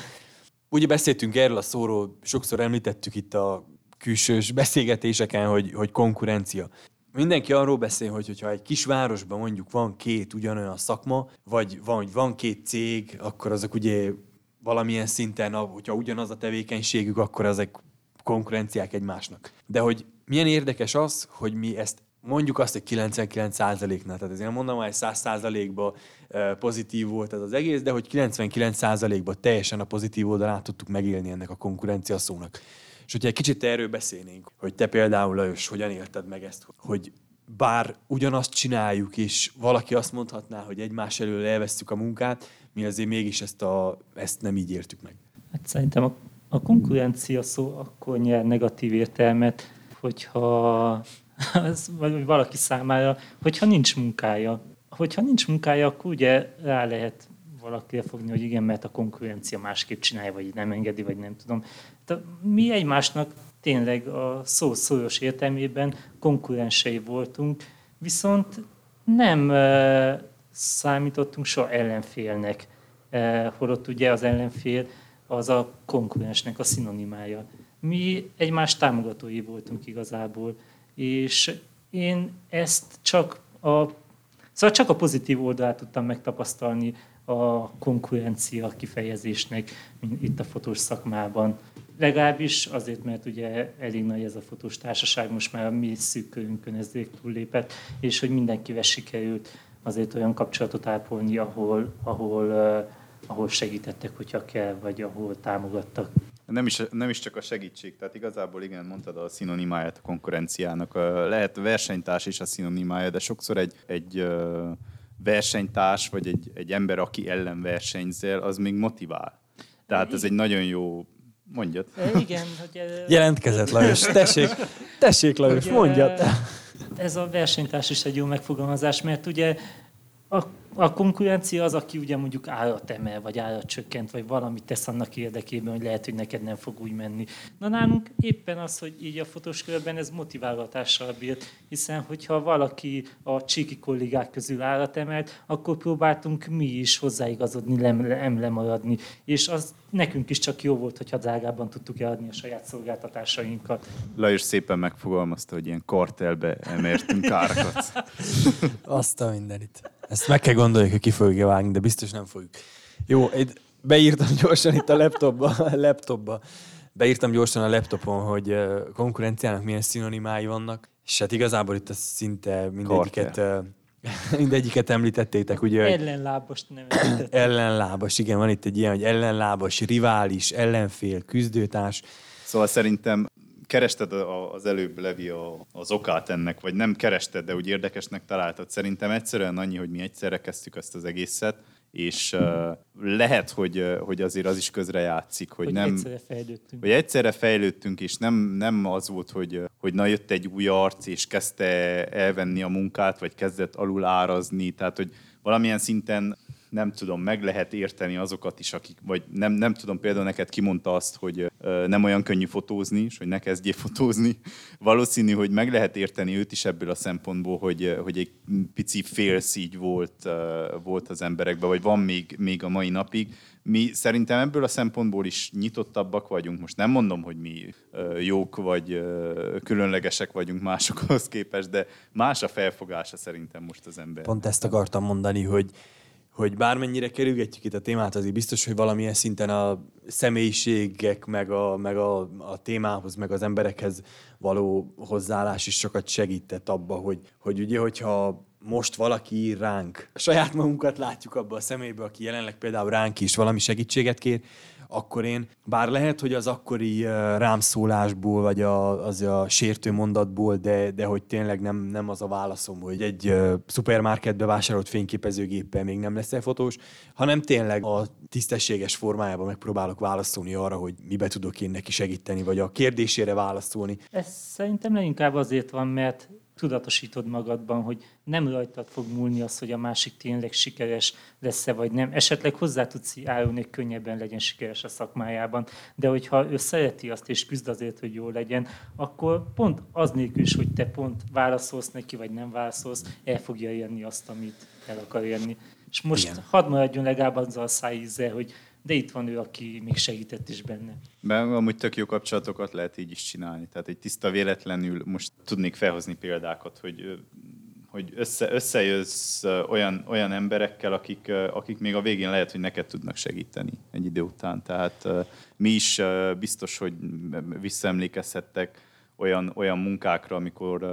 Ugye beszéltünk erről a szóról, sokszor említettük itt a külsős beszélgetéseken, hogy, hogy konkurencia. Mindenki arról beszél, hogy hogyha egy kisvárosban mondjuk van két ugyanolyan szakma, vagy van, van két cég, akkor azok ugye valamilyen szinten, hogyha ugyanaz a tevékenységük, akkor ezek konkurenciák egymásnak. De hogy milyen érdekes az, hogy mi ezt mondjuk azt, hogy 99%-nál, tehát ezért mondom, hogy 100%-ban pozitív volt ez az egész, de hogy 99%-ban teljesen a pozitív oldalát tudtuk megélni ennek a konkurencia szónak. És hogyha egy kicsit erről beszélnénk, hogy te például, Lajos, hogyan élted meg ezt, hogy bár ugyanazt csináljuk, és valaki azt mondhatná, hogy egymás elől elvesztük a munkát, mi azért mégis ezt, a, ezt nem így értük meg. Hát szerintem a, a konkurencia szó akkor nyer negatív értelmet, hogyha az, vagy valaki számára, hogyha nincs munkája. Hogyha nincs munkája, akkor ugye rá lehet valakire fogni, hogy igen, mert a konkurencia másképp csinálja, vagy nem engedi, vagy nem tudom. De mi egymásnak tényleg a szó szoros értelmében konkurensei voltunk, viszont nem e, számítottunk soha ellenfélnek, e, holott ugye az ellenfél az a konkurensnek a szinonimája. Mi egymás támogatói voltunk igazából, és én ezt csak a, szóval csak a pozitív oldalát tudtam megtapasztalni a konkurencia kifejezésnek mint itt a fotós szakmában. Legalábbis azért, mert ugye elég nagy ez a fotós társaság, most már a mi szűk körünkön ez túllépett, és hogy mindenkivel sikerült azért olyan kapcsolatot ápolni, ahol, ahol, uh, ahol segítettek, hogyha kell, vagy ahol támogattak. Nem is, nem is csak a segítség, tehát igazából igen, mondtad a szinonimáját a konkurenciának. Lehet versenytárs is a szinonimája, de sokszor egy, egy versenytárs, vagy egy, egy ember, aki ellen versenyzel, az még motivál. Tehát ez egy nagyon jó Mondjad. Igen. Hogy, Jelentkezett Lajos. Tessék, tessék Lajos, mondjad. Ez a versenytárs is egy jó megfogalmazás, mert ugye a a konkurencia az, aki ugye mondjuk árat emel, vagy árat csökkent, vagy valamit tesz annak érdekében, hogy lehet, hogy neked nem fog úgy menni. Na nálunk éppen az, hogy így a fotós körben ez motiválhatással bírt, hiszen hogyha valaki a csíki kollégák közül árat emelt, akkor próbáltunk mi is hozzáigazodni, nem lemaradni. És az nekünk is csak jó volt, hogyha drágában tudtuk eladni a saját szolgáltatásainkat. Lajos szépen megfogalmazta, hogy ilyen kartelbe emeltünk árakat. Azt a mindenit. Ezt meg kell gondoljuk, hogy ki fogja vágni, de biztos nem fogjuk. Jó, beírtam gyorsan itt a laptopba, a laptopba. Beírtam gyorsan a laptopon, hogy konkurenciának milyen szinonimái vannak, és hát igazából itt szinte mindegyiket, mindegyiket említettétek, ugye? Ellenlábas nem Ellenlábas, igen, van itt egy ilyen, hogy ellenlábas, rivális, ellenfél, küzdőtárs. Szóval szerintem kerested az előbb, Levi, az okát ennek, vagy nem kerested, de úgy érdekesnek találtad. Szerintem egyszerűen annyi, hogy mi egyszerre kezdtük ezt az egészet, és uh, lehet, hogy, hogy azért az is közre játszik, hogy, hogy nem... Egyszerre fejlődtünk. Hogy egyszerre fejlődtünk, és nem, nem az volt, hogy, hogy na jött egy új arc, és kezdte elvenni a munkát, vagy kezdett alul árazni, tehát hogy valamilyen szinten nem tudom, meg lehet érteni azokat is, akik, vagy nem, nem tudom, például neked kimondta azt, hogy nem olyan könnyű fotózni, és hogy ne kezdjél fotózni. Valószínű, hogy meg lehet érteni őt is ebből a szempontból, hogy, hogy egy pici félszígy volt, volt az emberekben, vagy van még, még a mai napig. Mi szerintem ebből a szempontból is nyitottabbak vagyunk. Most nem mondom, hogy mi jók vagy különlegesek vagyunk másokhoz képest, de más a felfogása szerintem most az ember. Pont ezt akartam mondani, hogy hogy bármennyire kerülgetjük itt a témát, azért biztos, hogy valamilyen szinten a személyiségek, meg a, meg a, a témához, meg az emberekhez való hozzáállás is sokat segített abba, hogy, hogy ugye, hogyha most valaki ír ránk, saját magunkat látjuk abba a személybe, aki jelenleg például ránk is valami segítséget kér, akkor én, bár lehet, hogy az akkori rámszólásból, vagy a, az a sértő mondatból, de, de hogy tényleg nem, nem az a válaszom, hogy egy uh, szupermarketbe vásárolt fényképezőgéppel még nem leszel fotós, hanem tényleg a tisztességes formájában megpróbálok válaszolni arra, hogy mibe tudok én neki segíteni, vagy a kérdésére válaszolni. Ez szerintem leginkább azért van, mert tudatosítod magadban, hogy nem rajtad fog múlni az, hogy a másik tényleg sikeres lesz-e vagy nem. Esetleg hozzá tudsz járulni, hogy könnyebben legyen sikeres a szakmájában, de hogyha ő szereti azt és küzd azért, hogy jó legyen, akkor pont az nélkül is, hogy te pont válaszolsz neki, vagy nem válaszolsz, el fogja érni azt, amit el akar érni. És most Igen. hadd maradjon legalább azzal a szájízzel, hogy de itt van ő, aki még segített is benne. De amúgy tök jó kapcsolatokat lehet így is csinálni. Tehát egy tiszta véletlenül most tudnék felhozni példákat, hogy hogy össze, összejössz olyan, olyan emberekkel, akik, akik még a végén lehet, hogy neked tudnak segíteni egy idő után. Tehát mi is biztos, hogy visszaemlékezhettek olyan, olyan munkákra, amikor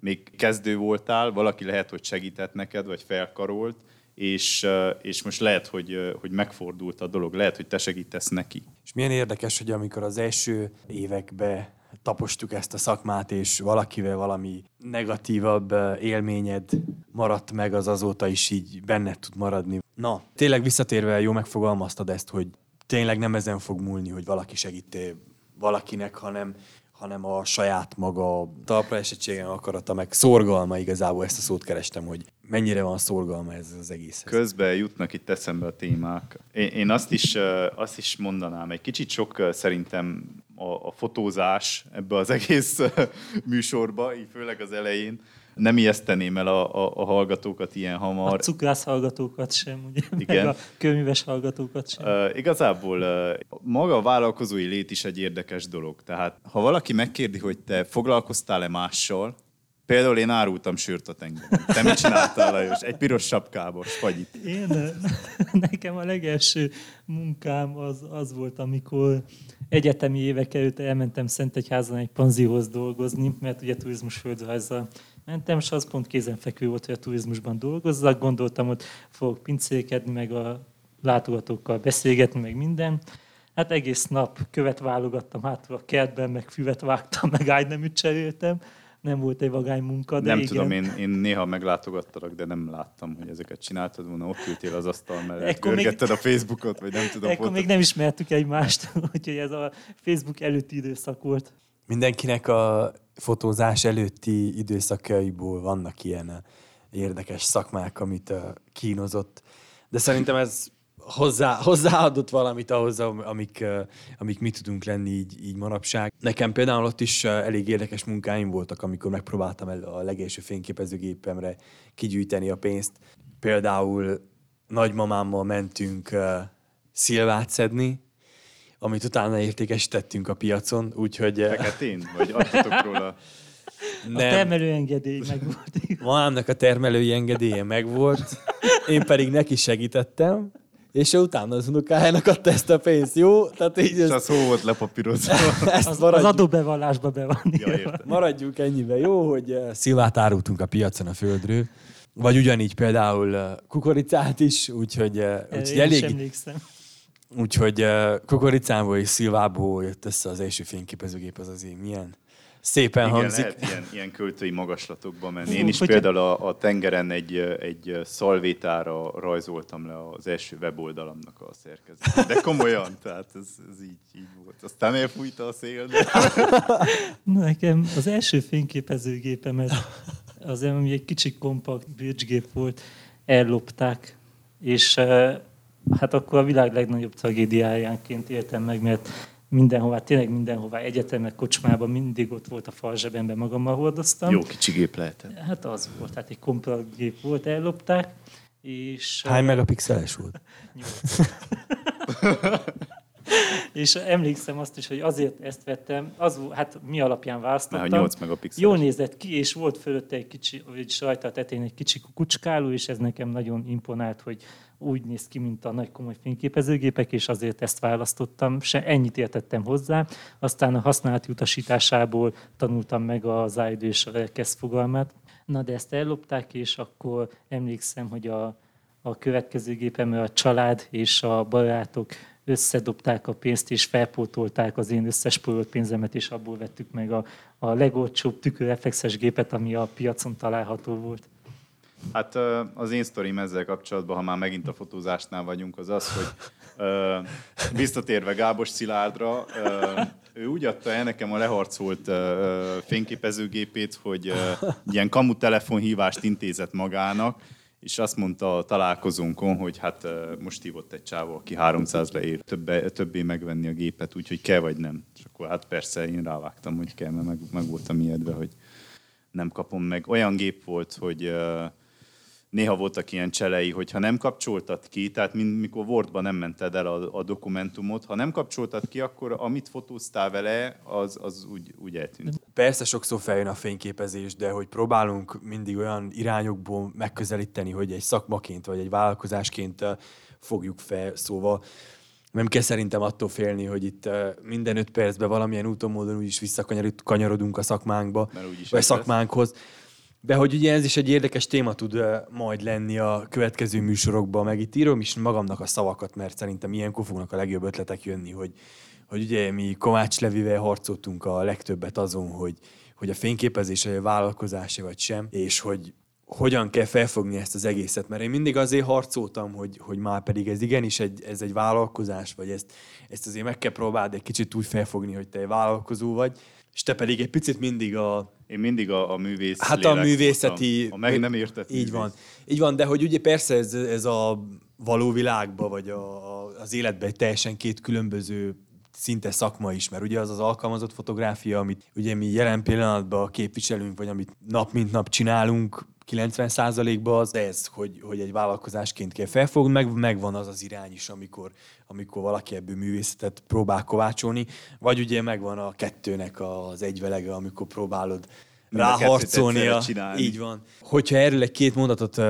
még kezdő voltál, valaki lehet, hogy segített neked, vagy felkarolt, és, és most lehet, hogy, hogy megfordult a dolog, lehet, hogy te segítesz neki. És milyen érdekes, hogy amikor az első években tapostuk ezt a szakmát, és valakivel valami negatívabb élményed maradt meg, az azóta is így benne tud maradni. Na, tényleg visszatérve jó megfogalmaztad ezt, hogy tényleg nem ezen fog múlni, hogy valaki segíti valakinek, hanem hanem a saját maga talpra esettségen akarata, meg szorgalma igazából ezt a szót kerestem, hogy mennyire van szorgalma ez az egész. Közben jutnak itt eszembe a témák. Én, én azt, is, azt is mondanám, egy kicsit sok szerintem a, a fotózás ebbe az egész műsorba, így főleg az elején, nem ijeszteném el a, a, a hallgatókat ilyen hamar. A cukrász hallgatókat sem, ugye? Igen. Meg a kőműves hallgatókat sem. Uh, igazából uh, maga a vállalkozói lét is egy érdekes dolog. Tehát ha valaki megkérdi, hogy te foglalkoztál-e mással, Például én árultam sört a tengeren. Te mit csináltál, Lajos? Egy piros sapkába, fagyit. Én, nekem a legelső munkám az, az volt, amikor egyetemi évek előtt elmentem Szentegyházan egy panzióhoz dolgozni, mert ugye turizmus földrajzzal mentem, és az pont kézenfekvő volt, hogy a turizmusban dolgozzak. Gondoltam, hogy fogok pincékedni, meg a látogatókkal beszélgetni, meg minden. Hát egész nap követ válogattam hátul a kertben, meg füvet vágtam, meg ágyneműt cseréltem. Nem volt egy vagány munka, de Nem igen. tudom, én, én néha meglátogattalak, de nem láttam, hogy ezeket csináltad volna. Ott ültél az asztal mellett, görgetted még... a Facebookot, vagy nem tudom. Ekkor még nem ismertük egymást, úgyhogy ez a Facebook előtti időszak volt. Mindenkinek a fotózás előtti időszakaiból vannak ilyen eh, érdekes szakmák, amit eh, kínozott. De szerintem ez hozzá, hozzáadott valamit ahhoz, amik, eh, amik mi tudunk lenni így, így manapság. Nekem például ott is elég érdekes munkáim voltak, amikor megpróbáltam el a legelső fényképezőgépemre kigyűjteni a pénzt. Például nagymamámmal mentünk szilvát szedni, amit utána értékesítettünk a piacon, úgyhogy... Eh, Feketén? Vagy adtatok róla? Nem. A termelői engedély megvolt. Mamámnak a termelői engedélye megvolt, én pedig neki segítettem, és utána az unokájának adta ezt a pénzt, jó? Tehát így és az hó volt lepapírozva. ezt az, az adóbevallásba be van. Ja, Maradjunk ennyibe, jó, hogy eh, szilvát árultunk a piacon a földről, vagy ugyanígy például eh, kukoricát is, úgyhogy, úgyhogy elég, emlékszem. Úgyhogy uh, kukoricából és szilvából jött össze az első fényképezőgép, az azért milyen szépen Igen, hangzik. lehet ilyen, ilyen költői magaslatokba menni. Én is Hogy például a, a tengeren egy, egy szalvétára rajzoltam le az első weboldalamnak a szerkezetét. De komolyan, tehát ez, ez így, így volt. Aztán elfújta a szél. De... Nekem az első fényképezőgépemet, az ami egy kicsi kompakt bridgegép volt, ellopták, és hát akkor a világ legnagyobb tragédiájánként éltem meg, mert mindenhová, tényleg mindenhová, egyetemek, kocsmában mindig ott volt a falzsebemben, magammal hordoztam. Jó kicsi gép lehetett. Hát az volt, hát egy kompakt gép volt, ellopták. És, Hány megapixeles volt? és emlékszem azt is, hogy azért ezt vettem, az, hát mi alapján választottam. Mert 8 megapixeles. Jól nézett ki, és volt fölötte egy kicsi, vagy rajta a tetején egy kicsi kukucskáló, és ez nekem nagyon imponált, hogy úgy néz ki, mint a nagy komoly fényképezőgépek, és azért ezt választottam. Se ennyit értettem hozzá. Aztán a használati utasításából tanultam meg az áidő és a lelkesz fogalmát. Na de ezt ellopták, és akkor emlékszem, hogy a, a következő gépemről a család és a barátok összedobták a pénzt, és felpótolták az én összes porolt pénzemet, és abból vettük meg a, a legolcsóbb tükörreflexes gépet, ami a piacon található volt. Hát az én sztorim ezzel kapcsolatban, ha már megint a fotózásnál vagyunk, az az, hogy visszatérve Gábos Szilárdra, ő úgy adta el nekem a leharcolt fényképezőgépét, hogy ilyen kamu telefonhívást intézett magának, és azt mondta a találkozónkon, hogy hát most hívott egy csávó, aki 300 leér többé, többé megvenni a gépet, úgyhogy kell vagy nem. És akkor hát persze én rávágtam, hogy kell, mert meg, meg voltam ijedve, hogy nem kapom meg. Olyan gép volt, hogy uh, néha voltak ilyen cselei, hogy ha nem kapcsoltad ki, tehát mint mikor Wordban nem mented el a, a dokumentumot, ha nem kapcsoltad ki, akkor amit fotóztál vele, az, az úgy, úgy eltűnt. Persze sokszor feljön a fényképezés, de hogy próbálunk mindig olyan irányokból megközelíteni, hogy egy szakmaként vagy egy vállalkozásként fogjuk fel, szóval nem kell szerintem attól félni, hogy itt minden öt percben valamilyen úton módon úgyis visszakanyarodunk a szakmánkba, vagy szakmánkhoz. Lesz de hogy ugye ez is egy érdekes téma tud majd lenni a következő műsorokban, meg itt írom is magamnak a szavakat, mert szerintem ilyenkor fognak a legjobb ötletek jönni, hogy, hogy ugye mi Kovács Levivel harcoltunk a legtöbbet azon, hogy, hogy a fényképezés egy vállalkozása vagy sem, és hogy hogyan kell felfogni ezt az egészet, mert én mindig azért harcoltam, hogy, hogy már pedig ez igenis egy, ez egy vállalkozás, vagy ezt, ezt azért meg kell próbálni egy kicsit úgy felfogni, hogy te egy vállalkozó vagy, és te pedig egy picit mindig a... Én mindig a, a művész Hát a művészeti... Voltam, a meg nem értett Így művész. van. Így van, de hogy ugye persze ez, ez a való világban, vagy a, az életben egy teljesen két különböző szinte szakma is, mert ugye az az alkalmazott fotográfia, amit ugye mi jelen pillanatban képviselünk, vagy amit nap mint nap csinálunk, 90%-ban az ez, hogy, hogy egy vállalkozásként kell felfogni, meg megvan az az irány is, amikor, amikor valaki ebből művészetet próbál kovácsolni, vagy ugye megvan a kettőnek az egyvelege, amikor próbálod ráharcolni. A, így van. Hogyha erről egy két mondatot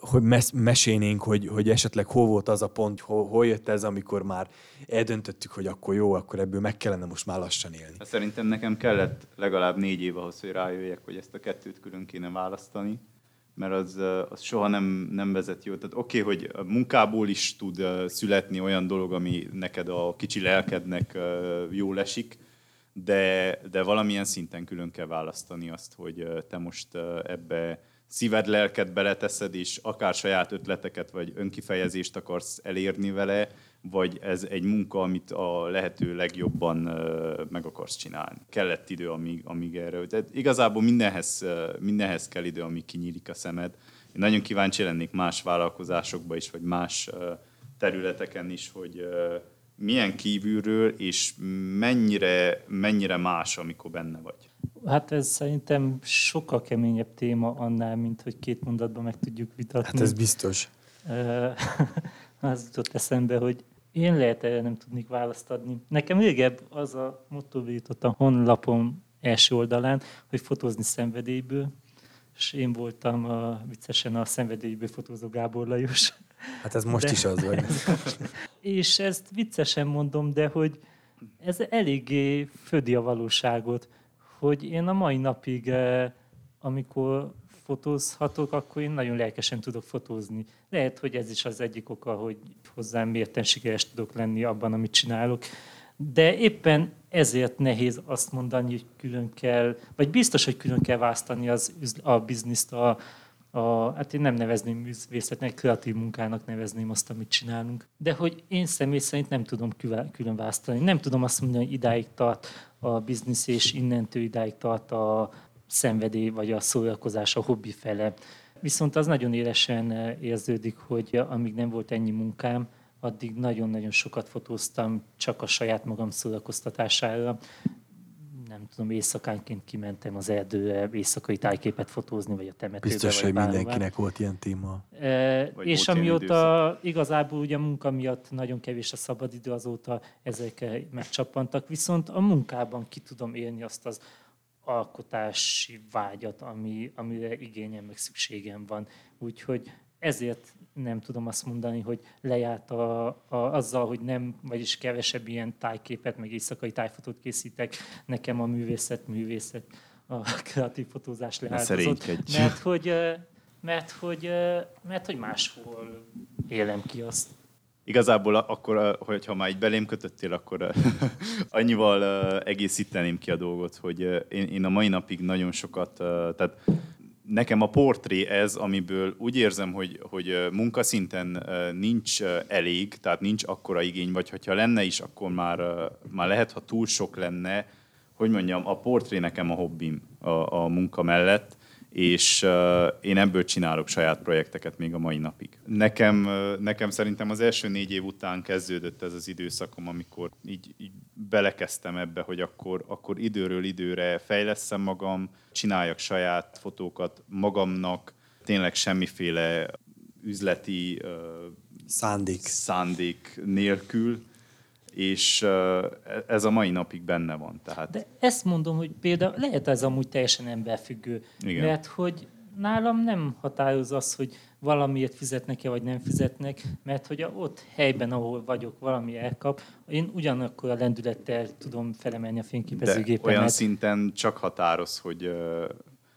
hogy mes- mesélnénk, hogy, hogy esetleg hol volt az a pont, hol, hol jött ez, amikor már eldöntöttük, hogy akkor jó, akkor ebből meg kellene most már lassan élni. Hát szerintem nekem kellett legalább négy év ahhoz, hogy rájöjjek, hogy ezt a kettőt külön kéne választani mert az, az soha nem, nem vezet jó. Tehát oké, okay, hogy munkából is tud születni olyan dolog, ami neked a kicsi lelkednek jól esik, de, de valamilyen szinten külön kell választani azt, hogy te most ebbe szíved, lelked beleteszed, és akár saját ötleteket vagy önkifejezést akarsz elérni vele, vagy ez egy munka, amit a lehető legjobban meg akarsz csinálni. Kellett idő, amíg, amíg erre. Tehát igazából mindenhez, mindenhez kell idő, amíg kinyílik a szemed. Én nagyon kíváncsi lennék más vállalkozásokba is, vagy más területeken is, hogy milyen kívülről, és mennyire, mennyire más, amikor benne vagy. Hát ez szerintem sokkal keményebb téma annál, mint hogy két mondatban meg tudjuk vitatni. Hát ez biztos. az jutott eszembe, hogy én lehet erre nem tudnék választ adni. Nekem régebb az a motto jutott a honlapom első oldalán, hogy fotózni szenvedélyből, és én voltam a, viccesen a szenvedélyből fotózó Gábor Lajos. Hát ez most de, is az vagy. és ezt viccesen mondom, de hogy ez eléggé födi a valóságot, hogy én a mai napig, eh, amikor fotózhatok, akkor én nagyon lelkesen tudok fotózni. Lehet, hogy ez is az egyik oka, hogy hozzám mérten sikeres tudok lenni abban, amit csinálok. De éppen ezért nehéz azt mondani, hogy külön kell, vagy biztos, hogy külön kell választani az, a bizniszt a, a, hát én nem nevezném művészetnek, kreatív munkának nevezném azt, amit csinálunk. De hogy én személy szerint nem tudom külön választani. Nem tudom azt mondani, hogy idáig tart a biznisz, és innentől idáig tart a szenvedély, vagy a szórakozás, a hobbi fele. Viszont az nagyon élesen érződik, hogy amíg nem volt ennyi munkám, addig nagyon-nagyon sokat fotóztam csak a saját magam szórakoztatására. Nem tudom, éjszakánként kimentem az erdőre éjszakai tájképet fotózni, vagy a temetőbe. Biztos, vagy hogy bárhová. mindenkinek volt ilyen téma. E, Vagy és amióta igazából ugye a munka miatt nagyon kevés a szabadidő, azóta ezekre megcsappantak, viszont a munkában ki tudom élni azt az alkotási vágyat, ami, amire igényem meg szükségem van. Úgyhogy ezért nem tudom azt mondani, hogy lejárt a, a, azzal, hogy nem, vagyis kevesebb ilyen tájképet, meg éjszakai tájfotót készítek. Nekem a művészet, művészet, a kreatív fotózás leáldozott. Mert hogy, mert hogy, mert hogy máshol élem ki azt. Igazából akkor, hogyha már így belém kötöttél, akkor annyival egészíteném ki a dolgot, hogy én, én a mai napig nagyon sokat, eh, tehát nekem a portré ez, amiből úgy érzem, hogy, hogy munkaszinten nincs elég, tehát nincs akkora igény, vagy hogyha lenne is, akkor már, már lehet, ha túl sok lenne, hogy mondjam, a portré nekem a hobbim a, a munka mellett, és uh, én ebből csinálok saját projekteket még a mai napig. Nekem, uh, nekem szerintem az első négy év után kezdődött ez az időszakom, amikor így, így belekezdtem ebbe, hogy akkor, akkor időről időre fejleszem magam, csináljak saját fotókat magamnak, tényleg semmiféle üzleti uh, Szándék. szándék nélkül, és uh, ez a mai napig benne van. Tehát De ezt mondom, hogy például lehet ez amúgy teljesen emberfüggő. Igen. Mert hogy nálam nem határoz az, hogy valamiért fizetnek-e, vagy nem fizetnek, mert hogy ott helyben, ahol vagyok, valami elkap, én ugyanakkor a lendülettel tudom felemelni a De fényképezőgépemet. olyan szinten csak határoz, hogy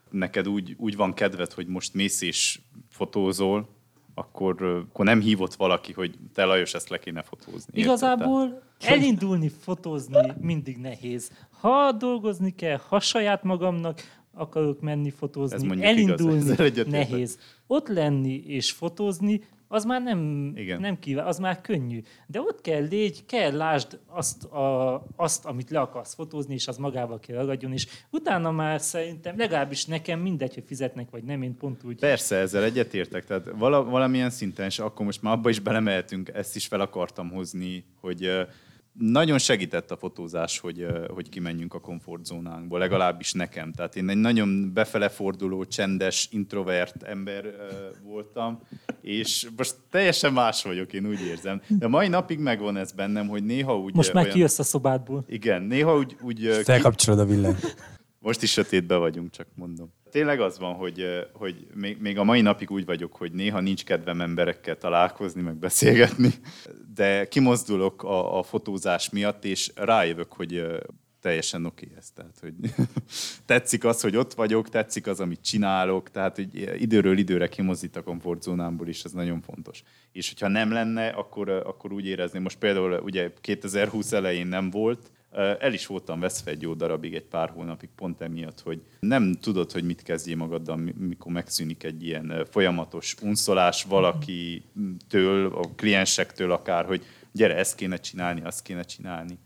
neked úgy, úgy van kedved, hogy most mész és fotózol, akkor, akkor nem hívott valaki, hogy te Lajos, ezt le kéne fotózni. érted? Igazából elindulni, fotózni mindig nehéz. Ha dolgozni kell, ha saját magamnak akarok menni fotózni, igaz, elindulni egyetértek. nehéz. Ott lenni és fotózni, az már nem, Igen. nem kíván, az már könnyű. De ott kell légy, kell lásd azt, a, azt, amit le akarsz fotózni, és az magával kell ragadjon, és utána már szerintem, legalábbis nekem mindegy, hogy fizetnek vagy nem, én pont úgy Persze, ezzel egyetértek. Tehát vala, valamilyen szinten, és akkor most már abba is belemehetünk, ezt is fel akartam hozni, hogy nagyon segített a fotózás, hogy, hogy kimenjünk a komfortzónánkból, legalábbis nekem. Tehát én egy nagyon befeleforduló, csendes, introvert ember voltam, és most teljesen más vagyok, én úgy érzem. De mai napig megvan ez bennem, hogy néha úgy... Most már olyan- kijössz a szobádból. Igen, néha úgy... úgy ki- Felkapcsolod a villanyt. most is sötétbe vagyunk, csak mondom. Tényleg az van, hogy, hogy még, még a mai napig úgy vagyok, hogy néha nincs kedvem emberekkel találkozni, meg beszélgetni, de kimozdulok a, a fotózás miatt, és rájövök, hogy teljesen oké ez. Tehát, hogy tetszik az, hogy ott vagyok, tetszik az, amit csinálok, tehát hogy időről időre kimozdít a komfortzónámból is, ez nagyon fontos. És hogyha nem lenne, akkor, eh, akkor úgy érezni, most például ugye 2020 elején nem volt, el is voltam veszve egy jó darabig, egy pár hónapig pont emiatt, hogy nem tudod, hogy mit kezdjél magaddal, mi- mikor megszűnik egy ilyen ö, folyamatos unszolás valakitől, a kliensektől akár, hogy gyere, ezt kéne csinálni, azt kéne csinálni.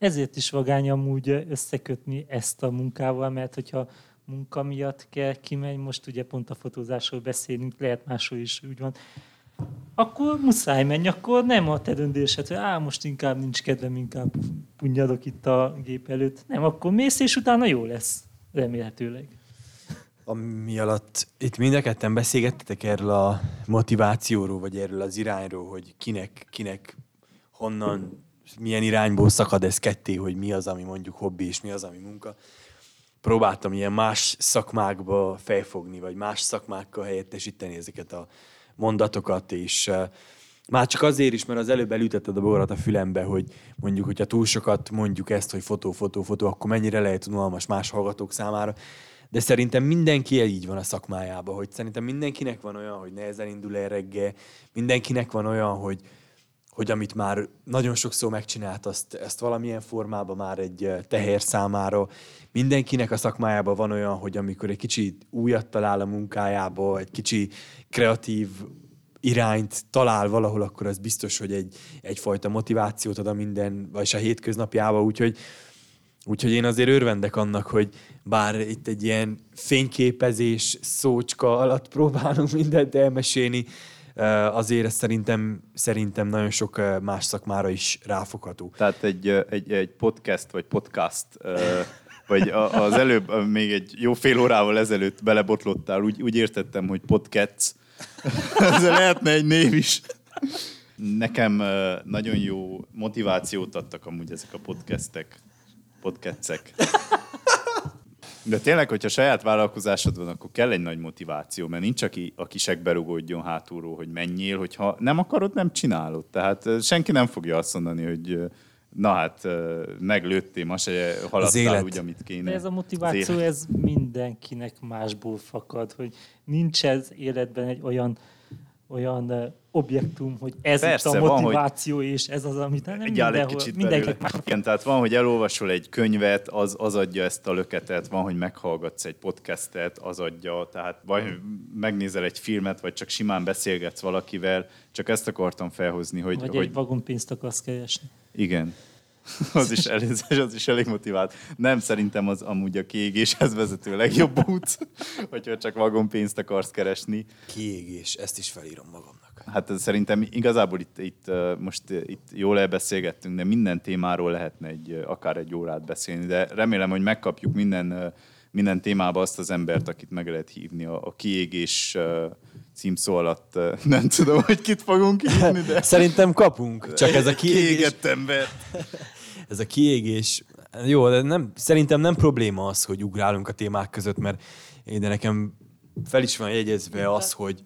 Ezért is vagány amúgy összekötni ezt a munkával, mert hogyha munka miatt kell kimenni, most ugye pont a fotózásról beszélünk, lehet máshol is úgy van, akkor muszáj menni, akkor nem a te döntésed, hogy á, most inkább nincs kedvem, inkább punyadok itt a gép előtt. Nem, akkor mész, és utána jó lesz, remélhetőleg. Ami alatt itt mind a ketten beszélgettetek erről a motivációról, vagy erről az irányról, hogy kinek, kinek honnan, milyen irányból szakad ez ketté, hogy mi az, ami mondjuk hobbi, és mi az, ami munka. Próbáltam ilyen más szakmákba felfogni, vagy más szakmákkal helyettesíteni ezeket a mondatokat, és már csak azért is, mert az előbb elütetted a bogarat a fülembe, hogy mondjuk, hogyha túl sokat mondjuk ezt, hogy fotó, fotó, fotó, akkor mennyire lehet unalmas más hallgatók számára. De szerintem mindenki így van a szakmájában, hogy szerintem mindenkinek van olyan, hogy nehezen indul el reggel, mindenkinek van olyan, hogy, hogy amit már nagyon sokszor megcsinált, azt, ezt valamilyen formában már egy eh, teher számára. Mindenkinek a szakmájában van olyan, hogy amikor egy kicsit újat talál a munkájába, egy kicsi kreatív irányt talál valahol, akkor az biztos, hogy egy, egyfajta motivációt ad a minden, vagy a hétköznapjába, úgyhogy Úgyhogy én azért örvendek annak, hogy bár itt egy ilyen fényképezés szócska alatt próbálunk mindent elmesélni, azért ez szerintem, szerintem nagyon sok más szakmára is ráfogható. Tehát egy, egy, egy podcast vagy podcast vagy az előbb, még egy jó fél órával ezelőtt belebotlottál, úgy, úgy értettem, hogy podcast. Ez lehetne egy név is. Nekem nagyon jó motivációt adtak amúgy ezek a podcastek. Podcastek. De tényleg, hogyha saját vállalkozásod van, akkor kell egy nagy motiváció, mert nincs, aki a kisekbe rugódjon hátulról, hogy menjél, hogyha nem akarod, nem csinálod. Tehát senki nem fogja azt mondani, hogy na hát meglőttél, ma se haladtál úgy, amit kéne. De ez a motiváció, ez mindenkinek másból fakad, hogy nincs ez életben egy olyan olyan objektum, hogy ez Persze, itt a motiváció, van, és ez az, amit nem mindenhol, egy kicsit mindenki Igen, tehát van, hogy elolvasol egy könyvet, az, az adja ezt a löketet, van, hogy meghallgatsz egy podcastet, az adja, tehát vagy megnézel egy filmet, vagy csak simán beszélgetsz valakivel, csak ezt akartam felhozni, hogy... Vagy hogy... egy vagonpénzt akarsz keresni. Igen. az is, elég, az is elég motivált. Nem, szerintem az amúgy a kiégéshez vezető legjobb út, hogyha csak vagonpénzt akarsz keresni. Kiégés, ezt is felírom magamnak. Hát szerintem igazából itt, itt most itt jól elbeszélgettünk, de minden témáról lehetne egy, akár egy órát beszélni, de remélem, hogy megkapjuk minden, minden témába azt az embert, akit meg lehet hívni a, a kiégés címszó alatt. Nem tudom, hogy kit fogunk hívni, de... Szerintem kapunk, csak ez a kiégés... Kiégett ember. ez a kiégés, jó, de nem, szerintem nem probléma az, hogy ugrálunk a témák között, mert de nekem fel is van jegyezve az, hogy,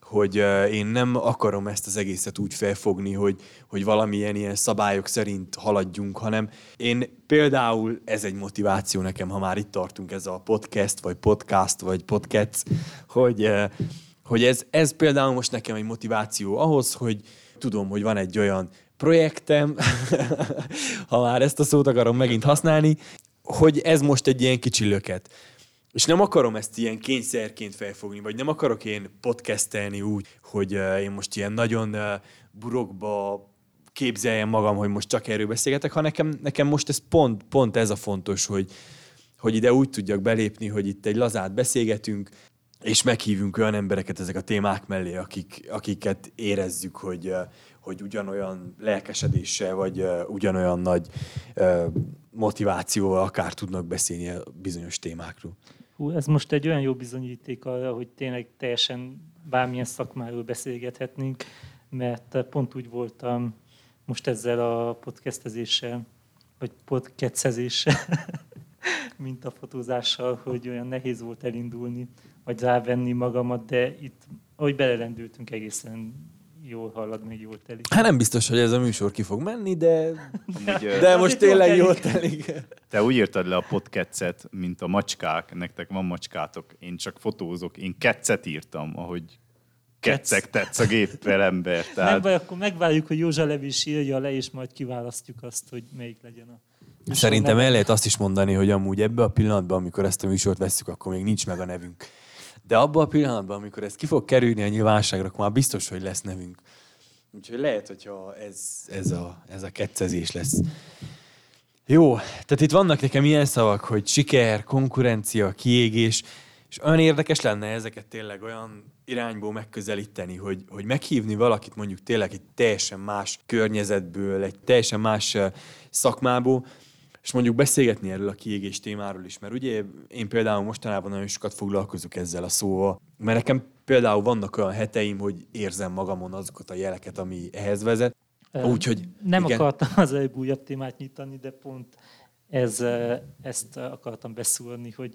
hogy én nem akarom ezt az egészet úgy felfogni, hogy, hogy valamilyen ilyen szabályok szerint haladjunk, hanem én például ez egy motiváció nekem, ha már itt tartunk, ez a podcast, vagy podcast, vagy podcast, hogy, hogy ez, ez például most nekem egy motiváció ahhoz, hogy tudom, hogy van egy olyan projektem, ha már ezt a szót akarom megint használni, hogy ez most egy ilyen kicsi löket. És nem akarom ezt ilyen kényszerként felfogni, vagy nem akarok én podcastelni úgy, hogy uh, én most ilyen nagyon uh, burokba képzeljem magam, hogy most csak erről beszélgetek, ha nekem, nekem most ez pont, pont ez a fontos, hogy, hogy ide úgy tudjak belépni, hogy itt egy lazát beszélgetünk, és meghívunk olyan embereket ezek a témák mellé, akik, akiket érezzük, hogy, hogy ugyanolyan lelkesedéssel, vagy ugyanolyan nagy motivációval akár tudnak beszélni a bizonyos témákról. Hú, ez most egy olyan jó bizonyíték arra, hogy tényleg teljesen bármilyen szakmáról beszélgethetnénk, mert pont úgy voltam most ezzel a podcastezéssel, vagy podcastezéssel, mint a fotózással, hogy olyan nehéz volt elindulni, vagy rávenni magamat, de itt, ahogy belelendültünk, egészen jól halad, még jól telik. Hát nem biztos, hogy ez a műsor ki fog menni, de, de most tényleg jól telik. Te úgy írtad le a podcastet, mint a macskák, nektek van macskátok, én csak fotózok, én ketszet írtam, ahogy ketszek tetsz a géppel ember. Tehát... Meg, akkor megvárjuk, hogy Józsa Levi is írja le, és majd kiválasztjuk azt, hogy melyik legyen a Szerintem el lehet azt is mondani, hogy amúgy ebbe a pillanatban, amikor ezt a műsort veszük, akkor még nincs meg a nevünk. De abban a pillanatban, amikor ez ki fog kerülni a nyilvánosságra, akkor már biztos, hogy lesz nevünk. Úgyhogy lehet, hogyha ez, ez, a, ez a kettezés lesz. Jó, tehát itt vannak nekem ilyen szavak, hogy siker, konkurencia, kiégés, és olyan érdekes lenne ezeket tényleg olyan irányból megközelíteni, hogy, hogy meghívni valakit mondjuk tényleg egy teljesen más környezetből, egy teljesen más szakmából, és mondjuk beszélgetni erről a kiégés témáról is, mert ugye én például mostanában nagyon sokat foglalkozok ezzel a szóval, mert nekem például vannak olyan heteim, hogy érzem magamon azokat a jeleket, ami ehhez vezet. Úgyhogy nem igen. akartam az egy újabb témát nyitani, de pont ez, ezt akartam beszúrni, hogy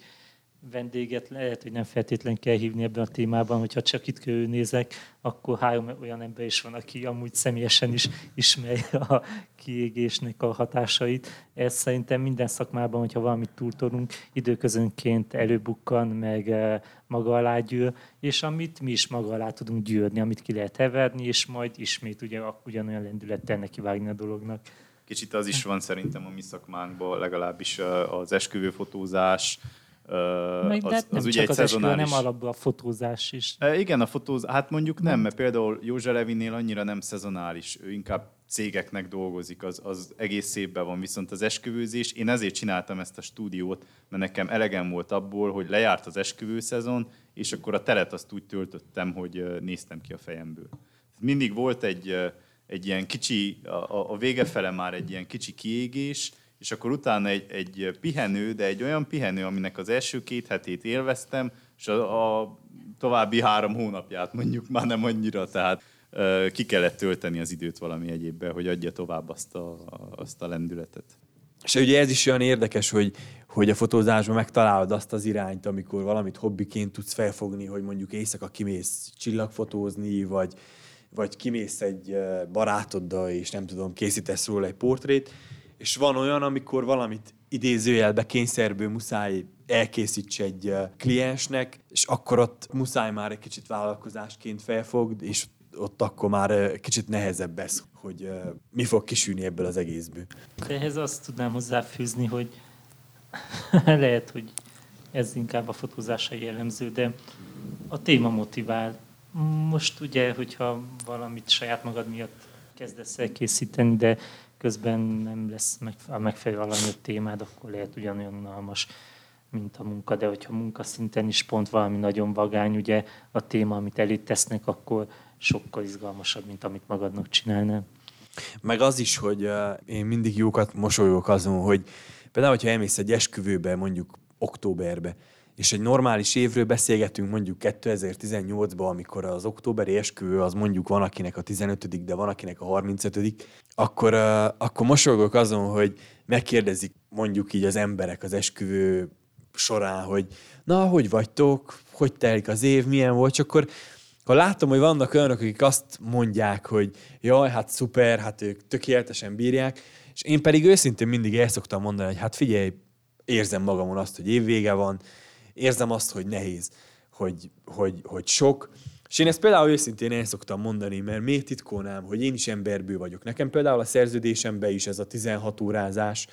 vendéget lehet, hogy nem feltétlenül kell hívni ebben a témában, hogyha csak itt körülnézek, akkor három olyan ember is van, aki amúgy személyesen is ismeri a kiégésnek a hatásait. Ez szerintem minden szakmában, hogyha valamit túltolunk, időközönként előbukkan, meg eh, maga alá gyűr, és amit mi is maga alá tudunk gyűrni, amit ki lehet heverni, és majd ismét ugye, ugyanolyan lendülettel nekivágni a dolognak. Kicsit az is van szerintem a mi szakmánkban, legalábbis eh, az esküvőfotózás, az, az nem ugye csak egy az szezonális... nem alapban a fotózás is. E, igen, a fotózás, hát mondjuk nem, mert például Józsa Levinél annyira nem szezonális, ő inkább cégeknek dolgozik, az, az egész évben van, viszont az esküvőzés, én ezért csináltam ezt a stúdiót, mert nekem elegem volt abból, hogy lejárt az esküvőszezon, és akkor a teret azt úgy töltöttem, hogy néztem ki a fejemből. Mindig volt egy, egy ilyen kicsi, a, a vége fele már egy ilyen kicsi kiégés, és akkor utána egy, egy pihenő, de egy olyan pihenő, aminek az első két hetét élveztem, és a, a további három hónapját mondjuk már nem annyira, tehát ki kellett tölteni az időt valami egyébben, hogy adja tovább azt a, azt a lendületet. És ugye ez is olyan érdekes, hogy, hogy a fotózásban megtalálod azt az irányt, amikor valamit hobbiként tudsz felfogni, hogy mondjuk éjszaka kimész csillagfotózni, vagy, vagy kimész egy barátoddal, és nem tudom, készítesz róla egy portrét, és van olyan, amikor valamit idézőjelbe kényszerből muszáj elkészíts egy kliensnek, és akkor ott muszáj már egy kicsit vállalkozásként felfogd, és ott akkor már kicsit nehezebb ez, hogy mi fog kisülni ebből az egészből. Ehhez azt tudnám hozzáfűzni, hogy lehet, hogy ez inkább a fotózásra jellemző, de a téma motivál. Most ugye, hogyha valamit saját magad miatt kezdesz el készíteni, de közben nem lesz a megfelelő valami témád, akkor lehet ugyanolyan unalmas, mint a munka, de hogyha munkaszinten is pont valami nagyon vagány, ugye a téma, amit elé tesznek, akkor sokkal izgalmasabb, mint amit magadnak csinálnál. Meg az is, hogy én mindig jókat mosolyogok azon, hogy például, hogyha elmész egy esküvőbe, mondjuk októberbe, és egy normális évről beszélgetünk mondjuk 2018-ban, amikor az októberi esküvő az mondjuk van akinek a 15 de van akinek a 35 akkor, akkor mosolygok azon, hogy megkérdezik mondjuk így az emberek az esküvő során, hogy na, hogy vagytok, hogy telik az év, milyen volt, és akkor ha látom, hogy vannak olyanok, akik azt mondják, hogy jaj, hát szuper, hát ők tökéletesen bírják, és én pedig őszintén mindig el szoktam mondani, hogy hát figyelj, érzem magamon azt, hogy évvége van, érzem azt, hogy nehéz, hogy, hogy, hogy sok, és én ezt például őszintén el szoktam mondani, mert miért titkolnám, hogy én is emberből vagyok. Nekem például a szerződésemben is ez a 16 órázás,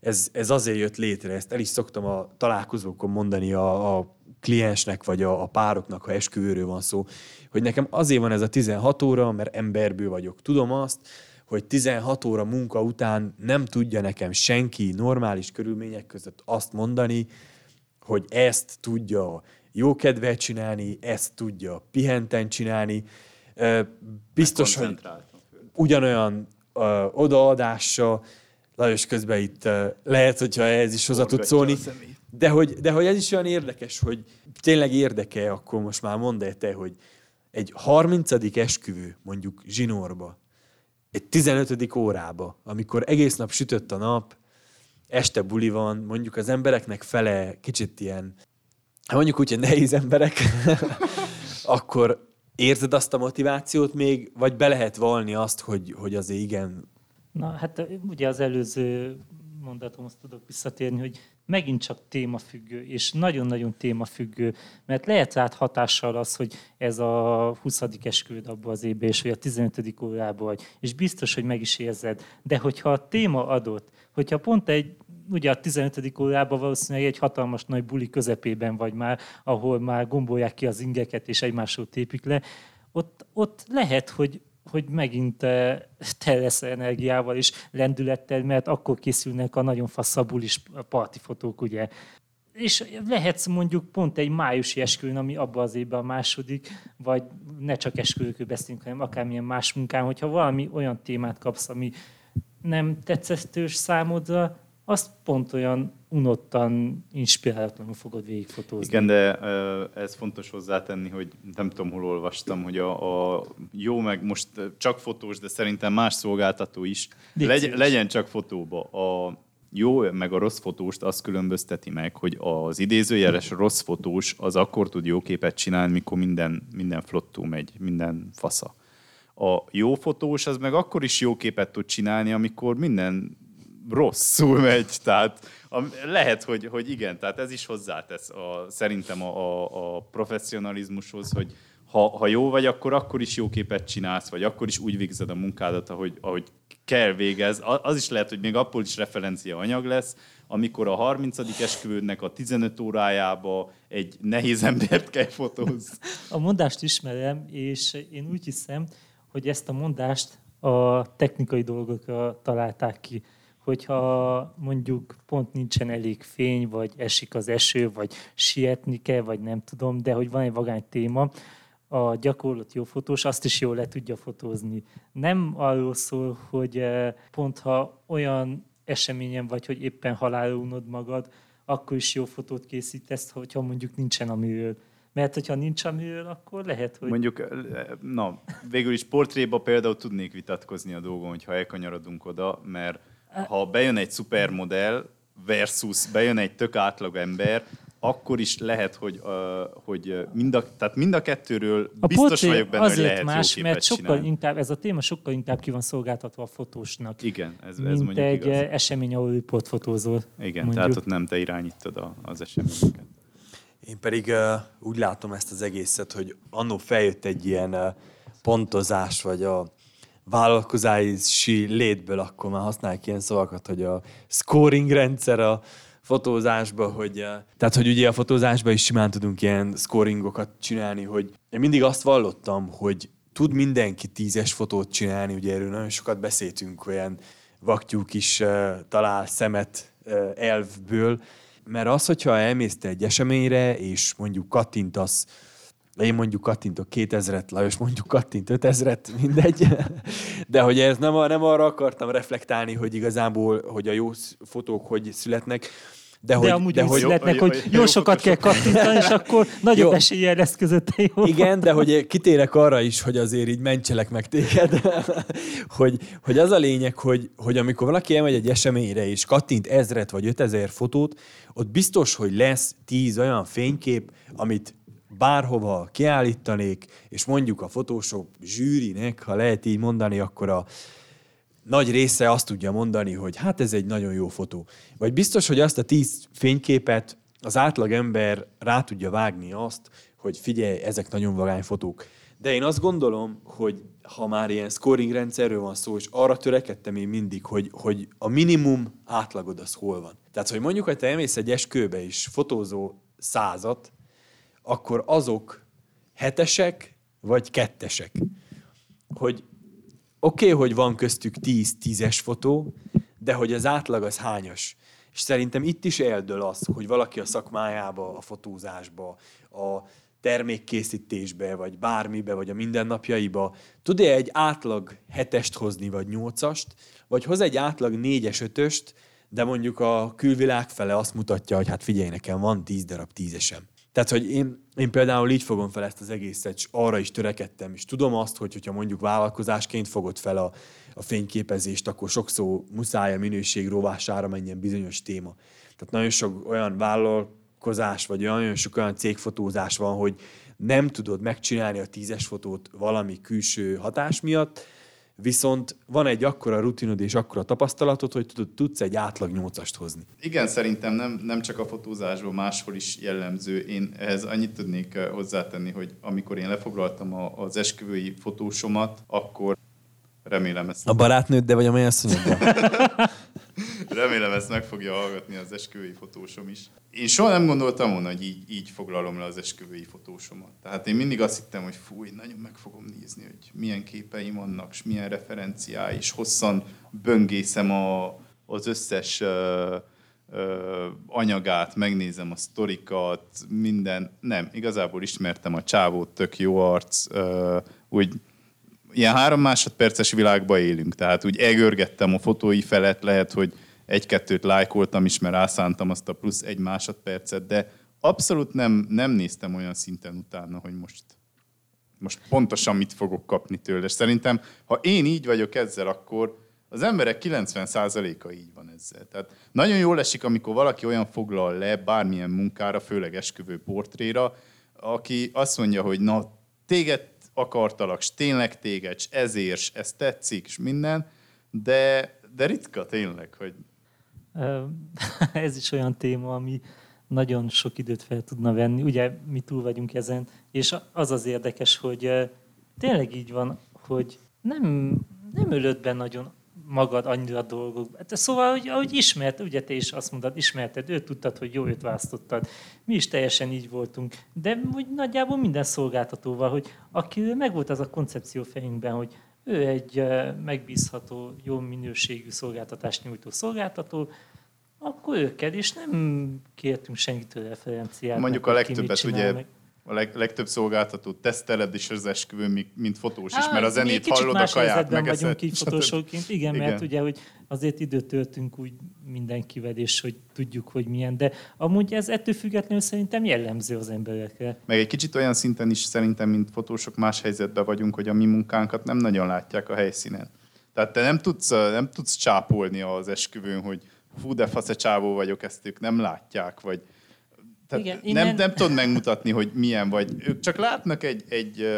ez, ez azért jött létre, ezt el is szoktam a találkozókon mondani a, a kliensnek, vagy a, a pároknak, ha esküvőről van szó, hogy nekem azért van ez a 16 óra, mert emberből vagyok. Tudom azt, hogy 16 óra munka után nem tudja nekem senki normális körülmények között azt mondani, hogy ezt tudja jó kedvet csinálni, ezt tudja pihenten csinálni. Biztos, hogy ugyanolyan odaadása, Lajos közben itt lehet, hogyha ez is hozzá tud szólni, de hogy, de hogy ez is olyan érdekes, hogy tényleg érdeke, akkor most már mondd el te, hogy egy 30. esküvő, mondjuk zsinórba, egy 15. órába, amikor egész nap sütött a nap, este buli van, mondjuk az embereknek fele kicsit ilyen, mondjuk úgy, hogy nehéz emberek, akkor érzed azt a motivációt még, vagy be lehet valni azt, hogy, hogy azért igen. Na hát ugye az előző mondatomhoz tudok visszatérni, hogy megint csak témafüggő, és nagyon-nagyon témafüggő, mert lehet rád hatással az, hogy ez a 20. esküvőd abban az évben, és vagy a 15. órában vagy, és biztos, hogy meg is érzed. De hogyha a téma adott, hogyha pont egy ugye a 15. órában valószínűleg egy hatalmas nagy buli közepében vagy már, ahol már gombolják ki az ingeket és egymásról tépik le, ott, ott lehet, hogy hogy megint eh, te lesz energiával és lendülettel, mert akkor készülnek a nagyon faszabul is parti fotók, ugye. És lehetsz mondjuk pont egy májusi esküvőn, ami abban az évben a második, vagy ne csak esküvőkről beszélünk, hanem akármilyen más munkán, hogyha valami olyan témát kapsz, ami nem tetszetős számodra, azt pont olyan unottan, inspirálatlanul fogod végigfotózni. Igen, de ez fontos hozzátenni, hogy nem tudom, hol olvastam, hogy a, a jó meg most csak fotós, de szerintem más szolgáltató is, legy, legyen csak fotóba. A jó meg a rossz fotóst azt különbözteti meg, hogy az idézőjeles rossz fotós az akkor tud jó képet csinálni, mikor minden, minden flottú megy, minden fasza. A jó fotós az meg akkor is jó képet tud csinálni, amikor minden rosszul megy, tehát a, lehet, hogy, hogy igen, tehát ez is hozzátesz a, szerintem a, a, a professzionalizmushoz, hogy ha, ha jó vagy, akkor akkor is jó képet csinálsz, vagy akkor is úgy végzed a munkádat, ahogy, ahogy kell végez. Az is lehet, hogy még abból is referencia anyag lesz, amikor a 30. esküvődnek a 15 órájába egy nehéz embert kell fotózni. A mondást ismerem, és én úgy hiszem, hogy ezt a mondást a technikai dolgokra találták ki hogyha mondjuk pont nincsen elég fény, vagy esik az eső, vagy sietni kell, vagy nem tudom, de hogy van egy vagány téma, a gyakorlott jó fotós azt is jól le tudja fotózni. Nem arról szól, hogy eh, pont ha olyan eseményen vagy, hogy éppen halálra unod magad, akkor is jó fotót készítesz, hogyha mondjuk nincsen a műről. Mert hogyha nincs a műről, akkor lehet, hogy... Mondjuk, na, végül is portréba például tudnék vitatkozni a dolgon, hogyha elkanyarodunk oda, mert ha bejön egy szupermodell versus bejön egy tök átlag ember, akkor is lehet, hogy, uh, hogy mind, a, tehát mind a kettőről a biztos vagyok benne, azért hogy lehet más, jó mert sokkal csinálni. inkább, ez a téma sokkal inkább ki van szolgáltatva a fotósnak. Igen, ez, ez mint mondjuk egy igaz. esemény, ahol ő portfotózol. Igen, mondjuk. tehát ott nem te irányítod a, az eseményeket. Én pedig uh, úgy látom ezt az egészet, hogy annó feljött egy ilyen uh, pontozás, vagy a vállalkozási létből, akkor már használják ilyen szavakat, hogy a scoring rendszer a fotózásba, hogy, uh, tehát hogy ugye a fotózásban is simán tudunk ilyen scoringokat csinálni, hogy én mindig azt vallottam, hogy tud mindenki tízes fotót csinálni, ugye erről nagyon sokat beszéltünk, olyan vaktyúk is uh, talál szemet uh, elvből, mert az, hogyha elmész te egy eseményre, és mondjuk kattintasz, én mondjuk kattintok 2000-et, Lajos mondjuk kattint 5000-et, mindegy. De hogy ez nem, nem arra akartam reflektálni, hogy igazából, hogy a jó fotók hogy születnek, de, De hogy, amúgy de úgy hogy, születnek, hogy- jó jó sokat kell kattintani, és akkor nagyobb Jó. eséllyel lesz közötte jó. Igen, de hogy kitérek arra is, hogy azért így mentselek meg téged, hogy, hogy az a lényeg, hogy, hogy amikor valaki elmegy egy eseményre, és kattint ezret vagy ötezer fotót, ott biztos, hogy lesz tíz olyan fénykép, amit bárhova kiállítanék, és mondjuk a fotósok zsűrinek, ha lehet így mondani, akkor a nagy része azt tudja mondani, hogy hát ez egy nagyon jó fotó. Vagy biztos, hogy azt a tíz fényképet az átlag ember rá tudja vágni azt, hogy figyelj, ezek nagyon vagány fotók. De én azt gondolom, hogy ha már ilyen scoring rendszerről van szó, és arra törekedtem én mindig, hogy, hogy a minimum átlagod az hol van. Tehát, hogy mondjuk, hogy te elmész egy eskőbe és fotózó százat, akkor azok hetesek vagy kettesek. Hogy oké, okay, hogy van köztük 10 tízes fotó, de hogy az átlag az hányas. És szerintem itt is eldől az, hogy valaki a szakmájába, a fotózásba, a termékkészítésbe, vagy bármibe, vagy a mindennapjaiba tud-e egy átlag hetest hozni, vagy nyolcast, vagy hoz egy átlag négyes, ötöst, de mondjuk a külvilág fele azt mutatja, hogy hát figyelj, nekem van tíz darab tízesem. Tehát, hogy én, én például így fogom fel ezt az egészet, és arra is törekedtem, és tudom azt, hogy hogyha mondjuk vállalkozásként fogod fel a, a fényképezést, akkor sokszor muszáj a minőség rovására menjen bizonyos téma. Tehát nagyon sok olyan vállalkozás, vagy nagyon sok olyan cégfotózás van, hogy nem tudod megcsinálni a tízes fotót valami külső hatás miatt, viszont van egy akkora rutinod és akkora tapasztalatod, hogy tudod, tudsz egy átlag nyolcast hozni. Igen, szerintem nem, nem csak a fotózásban, máshol is jellemző. Én ehhez annyit tudnék eh, hozzátenni, hogy amikor én lefoglaltam a, az esküvői fotósomat, akkor remélem ezt, A barátnőd, de vagy a mennyasszonyoddal? remélem ezt meg fogja hallgatni az esküvői fotósom is. Én soha nem gondoltam volna, hogy így, így foglalom le az esküvői fotósomat. Tehát én mindig azt hittem, hogy fú, én nagyon meg fogom nézni, hogy milyen képeim vannak, és milyen referenciái, és hosszan böngészem a, az összes uh, ö, anyagát, megnézem a sztorikat, minden. Nem, igazából ismertem a csávót, tök jó arc, ö, úgy ilyen három másodperces világba élünk, tehát úgy elgörgettem a fotói felett, lehet, hogy egy-kettőt lájkoltam is, mert rászántam azt a plusz egy másodpercet, de abszolút nem, nem néztem olyan szinten utána, hogy most, most pontosan mit fogok kapni tőle. És szerintem, ha én így vagyok ezzel, akkor az emberek 90%-a így van ezzel. Tehát nagyon jól esik, amikor valaki olyan foglal le bármilyen munkára, főleg esküvő portréra, aki azt mondja, hogy na, téged akartalak, s tényleg téged, s ezért, s ez tetszik, s minden, de, de ritka tényleg, hogy Ez is olyan téma, ami nagyon sok időt fel tudna venni. Ugye mi túl vagyunk ezen, és az az érdekes, hogy tényleg így van, hogy nem, nem ölöd be nagyon magad annyira dolgok. Hát szóval, hogy, ahogy ismert, ugye te is azt mondod, ismerted, őt tudtad, hogy jó őt választottad. Mi is teljesen így voltunk. De úgy nagyjából minden szolgáltatóval, hogy akiről megvolt az a koncepció fejünkben, hogy ő egy megbízható, jó minőségű szolgáltatást nyújtó szolgáltató, akkor őket, és nem kértünk senkitől referenciát. Mondjuk a legtöbbet ugye. A leg, legtöbb szolgáltató teszteled is az esküvőn, mint fotós is, mert a zenét hallod, a kaját megeszed. vagyunk így stb. fotósokként, igen, Igen. mert ugye, hogy azért időt töltünk úgy mindenkivel, és hogy tudjuk, hogy milyen, de amúgy ez ettől függetlenül szerintem jellemző az emberekre. Meg egy kicsit olyan szinten is szerintem, mint fotósok más helyzetben vagyunk, hogy a mi munkánkat nem nagyon látják a helyszínen. Tehát te nem tudsz, nem tudsz csápolni az esküvőn, hogy fú, de fasz csávó vagyok, ezt ők nem látják, vagy tehát Igen, Igen, nem, innen- nem tudod megmutatni, hogy milyen vagy. Ők csak látnak egy, egy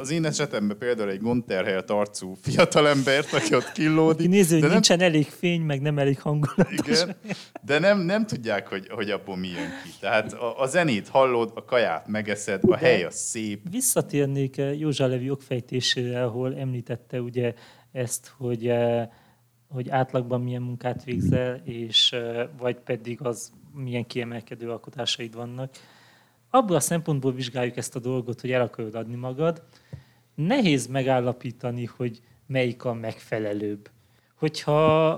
az én esetemben például egy gondterhelt arcú fiatalembert, aki ott killódik. Ki nézi, hogy de nem, nincsen elég fény, meg nem elég hangulat. igen, de nem, nem tudják, hogy, hogy abból mi jön ki. Tehát a, a zenét hallod, a kaját megeszed, a hely az szép. Visszatérnék eh, Józsa Levi okfejtésére, ahol említette ugye ezt, hogy, eh, hogy átlagban milyen munkát végzel, és eh, vagy pedig az milyen kiemelkedő alkotásaid vannak. Abból a szempontból vizsgáljuk ezt a dolgot, hogy el akarod adni magad. Nehéz megállapítani, hogy melyik a megfelelőbb. Hogyha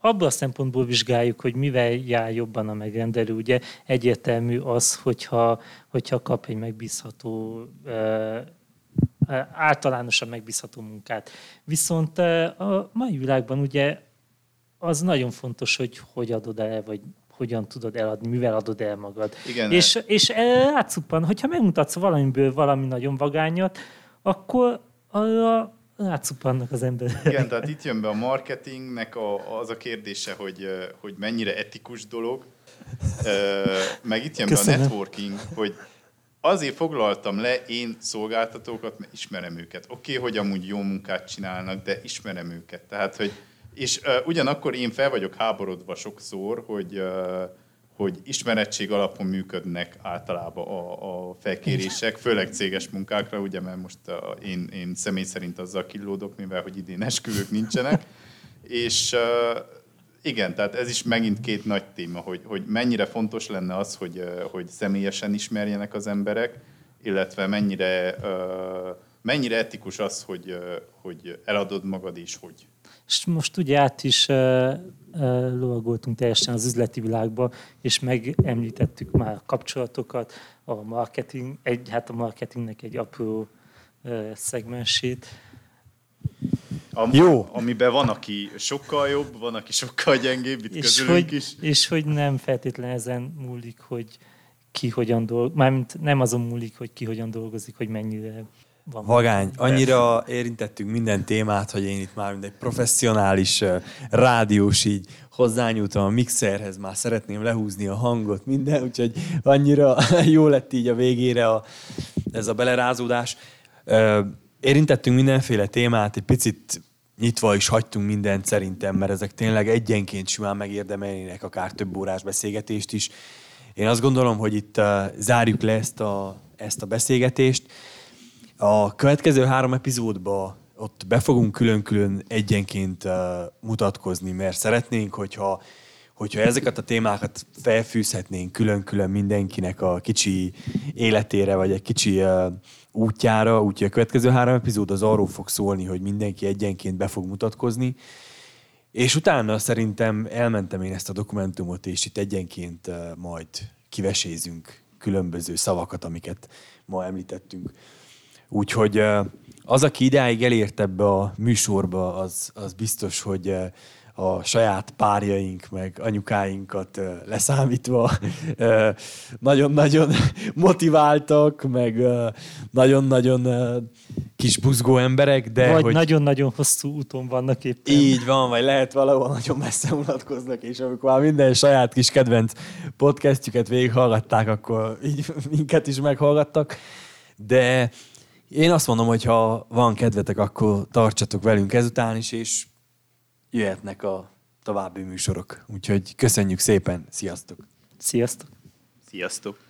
abból a szempontból vizsgáljuk, hogy mivel jár jobban a megrendelő, ugye egyértelmű az, hogyha, hogyha kap egy megbízható, általánosan megbízható munkát. Viszont a mai világban ugye az nagyon fontos, hogy hogy adod el, vagy hogyan tudod eladni, mivel adod el magad. Igen, és, és erre rátszuppan, hogyha megmutatsz valamiből valami nagyon vagányat, akkor arra rátszuppannak az emberek. Igen, tehát itt jön be a marketingnek a, az a kérdése, hogy, ö, hogy mennyire etikus dolog, Ö, meg itt jön Köszönöm. be a networking, hogy azért foglaltam le én szolgáltatókat, mert ismerem őket. Oké, okay, hogy amúgy jó munkát csinálnak, de ismerem őket. Tehát, hogy, és uh, ugyanakkor én fel vagyok háborodva sokszor, hogy, uh, hogy ismerettség alapon működnek általában a, a felkérések, főleg céges munkákra, ugye, mert most uh, én, én személy szerint azzal killódok, mivel hogy idén esküvők nincsenek. És uh, igen, tehát ez is megint két nagy téma, hogy, hogy mennyire fontos lenne az, hogy, ö, hogy személyesen ismerjenek az emberek, illetve mennyire, ö, mennyire etikus az, hogy, hogy eladod magad és hogy. És most ugye át is uh, uh, lovagoltunk teljesen az üzleti világba, és megemlítettük már a kapcsolatokat, a marketing, egy, hát a marketingnek egy apró uh, szegmensét. Am, Jó. Amiben van, aki sokkal jobb, van, aki sokkal gyengébb, itt És közülünk hogy, is. és hogy nem feltétlenül ezen múlik, hogy ki hogyan dolgozik, mármint nem azon múlik, hogy ki hogyan dolgozik, hogy mennyire van. Vagány, annyira érintettünk minden témát, hogy én itt már mint egy professzionális rádiós így hozzányúltam a mixerhez, már szeretném lehúzni a hangot, minden, úgyhogy annyira jó lett így a végére a, ez a belerázódás. Érintettünk mindenféle témát, egy picit nyitva is hagytunk mindent szerintem, mert ezek tényleg egyenként simán megérdemelnének akár több órás beszélgetést is. Én azt gondolom, hogy itt uh, zárjuk le ezt a, ezt a beszélgetést. A következő három epizódban ott be fogunk külön-külön egyenként mutatkozni, mert szeretnénk, hogyha, hogyha ezeket a témákat felfűzhetnénk külön-külön mindenkinek a kicsi életére, vagy egy kicsi útjára, úgyhogy a következő három epizód az arról fog szólni, hogy mindenki egyenként be fog mutatkozni, és utána szerintem elmentem én ezt a dokumentumot, és itt egyenként uh, majd kivesézünk különböző szavakat, amiket ma említettünk. Úgyhogy uh, az, aki idáig elért ebbe a műsorba, az, az biztos, hogy uh, a saját párjaink, meg anyukáinkat uh, leszámítva nagyon-nagyon motiváltak, meg nagyon-nagyon kis buzgó emberek, de Vagy hogy... nagyon-nagyon hosszú úton vannak éppen. Így van, vagy lehet valahol nagyon messze unatkoznak, és amikor már minden saját kis kedvenc podcastjüket végighallgatták, akkor így minket is meghallgattak. De én azt mondom, hogy ha van kedvetek, akkor tartsatok velünk ezután is, és jöhetnek a további műsorok. Úgyhogy köszönjük szépen, sziasztok! Sziasztok! Sziasztok!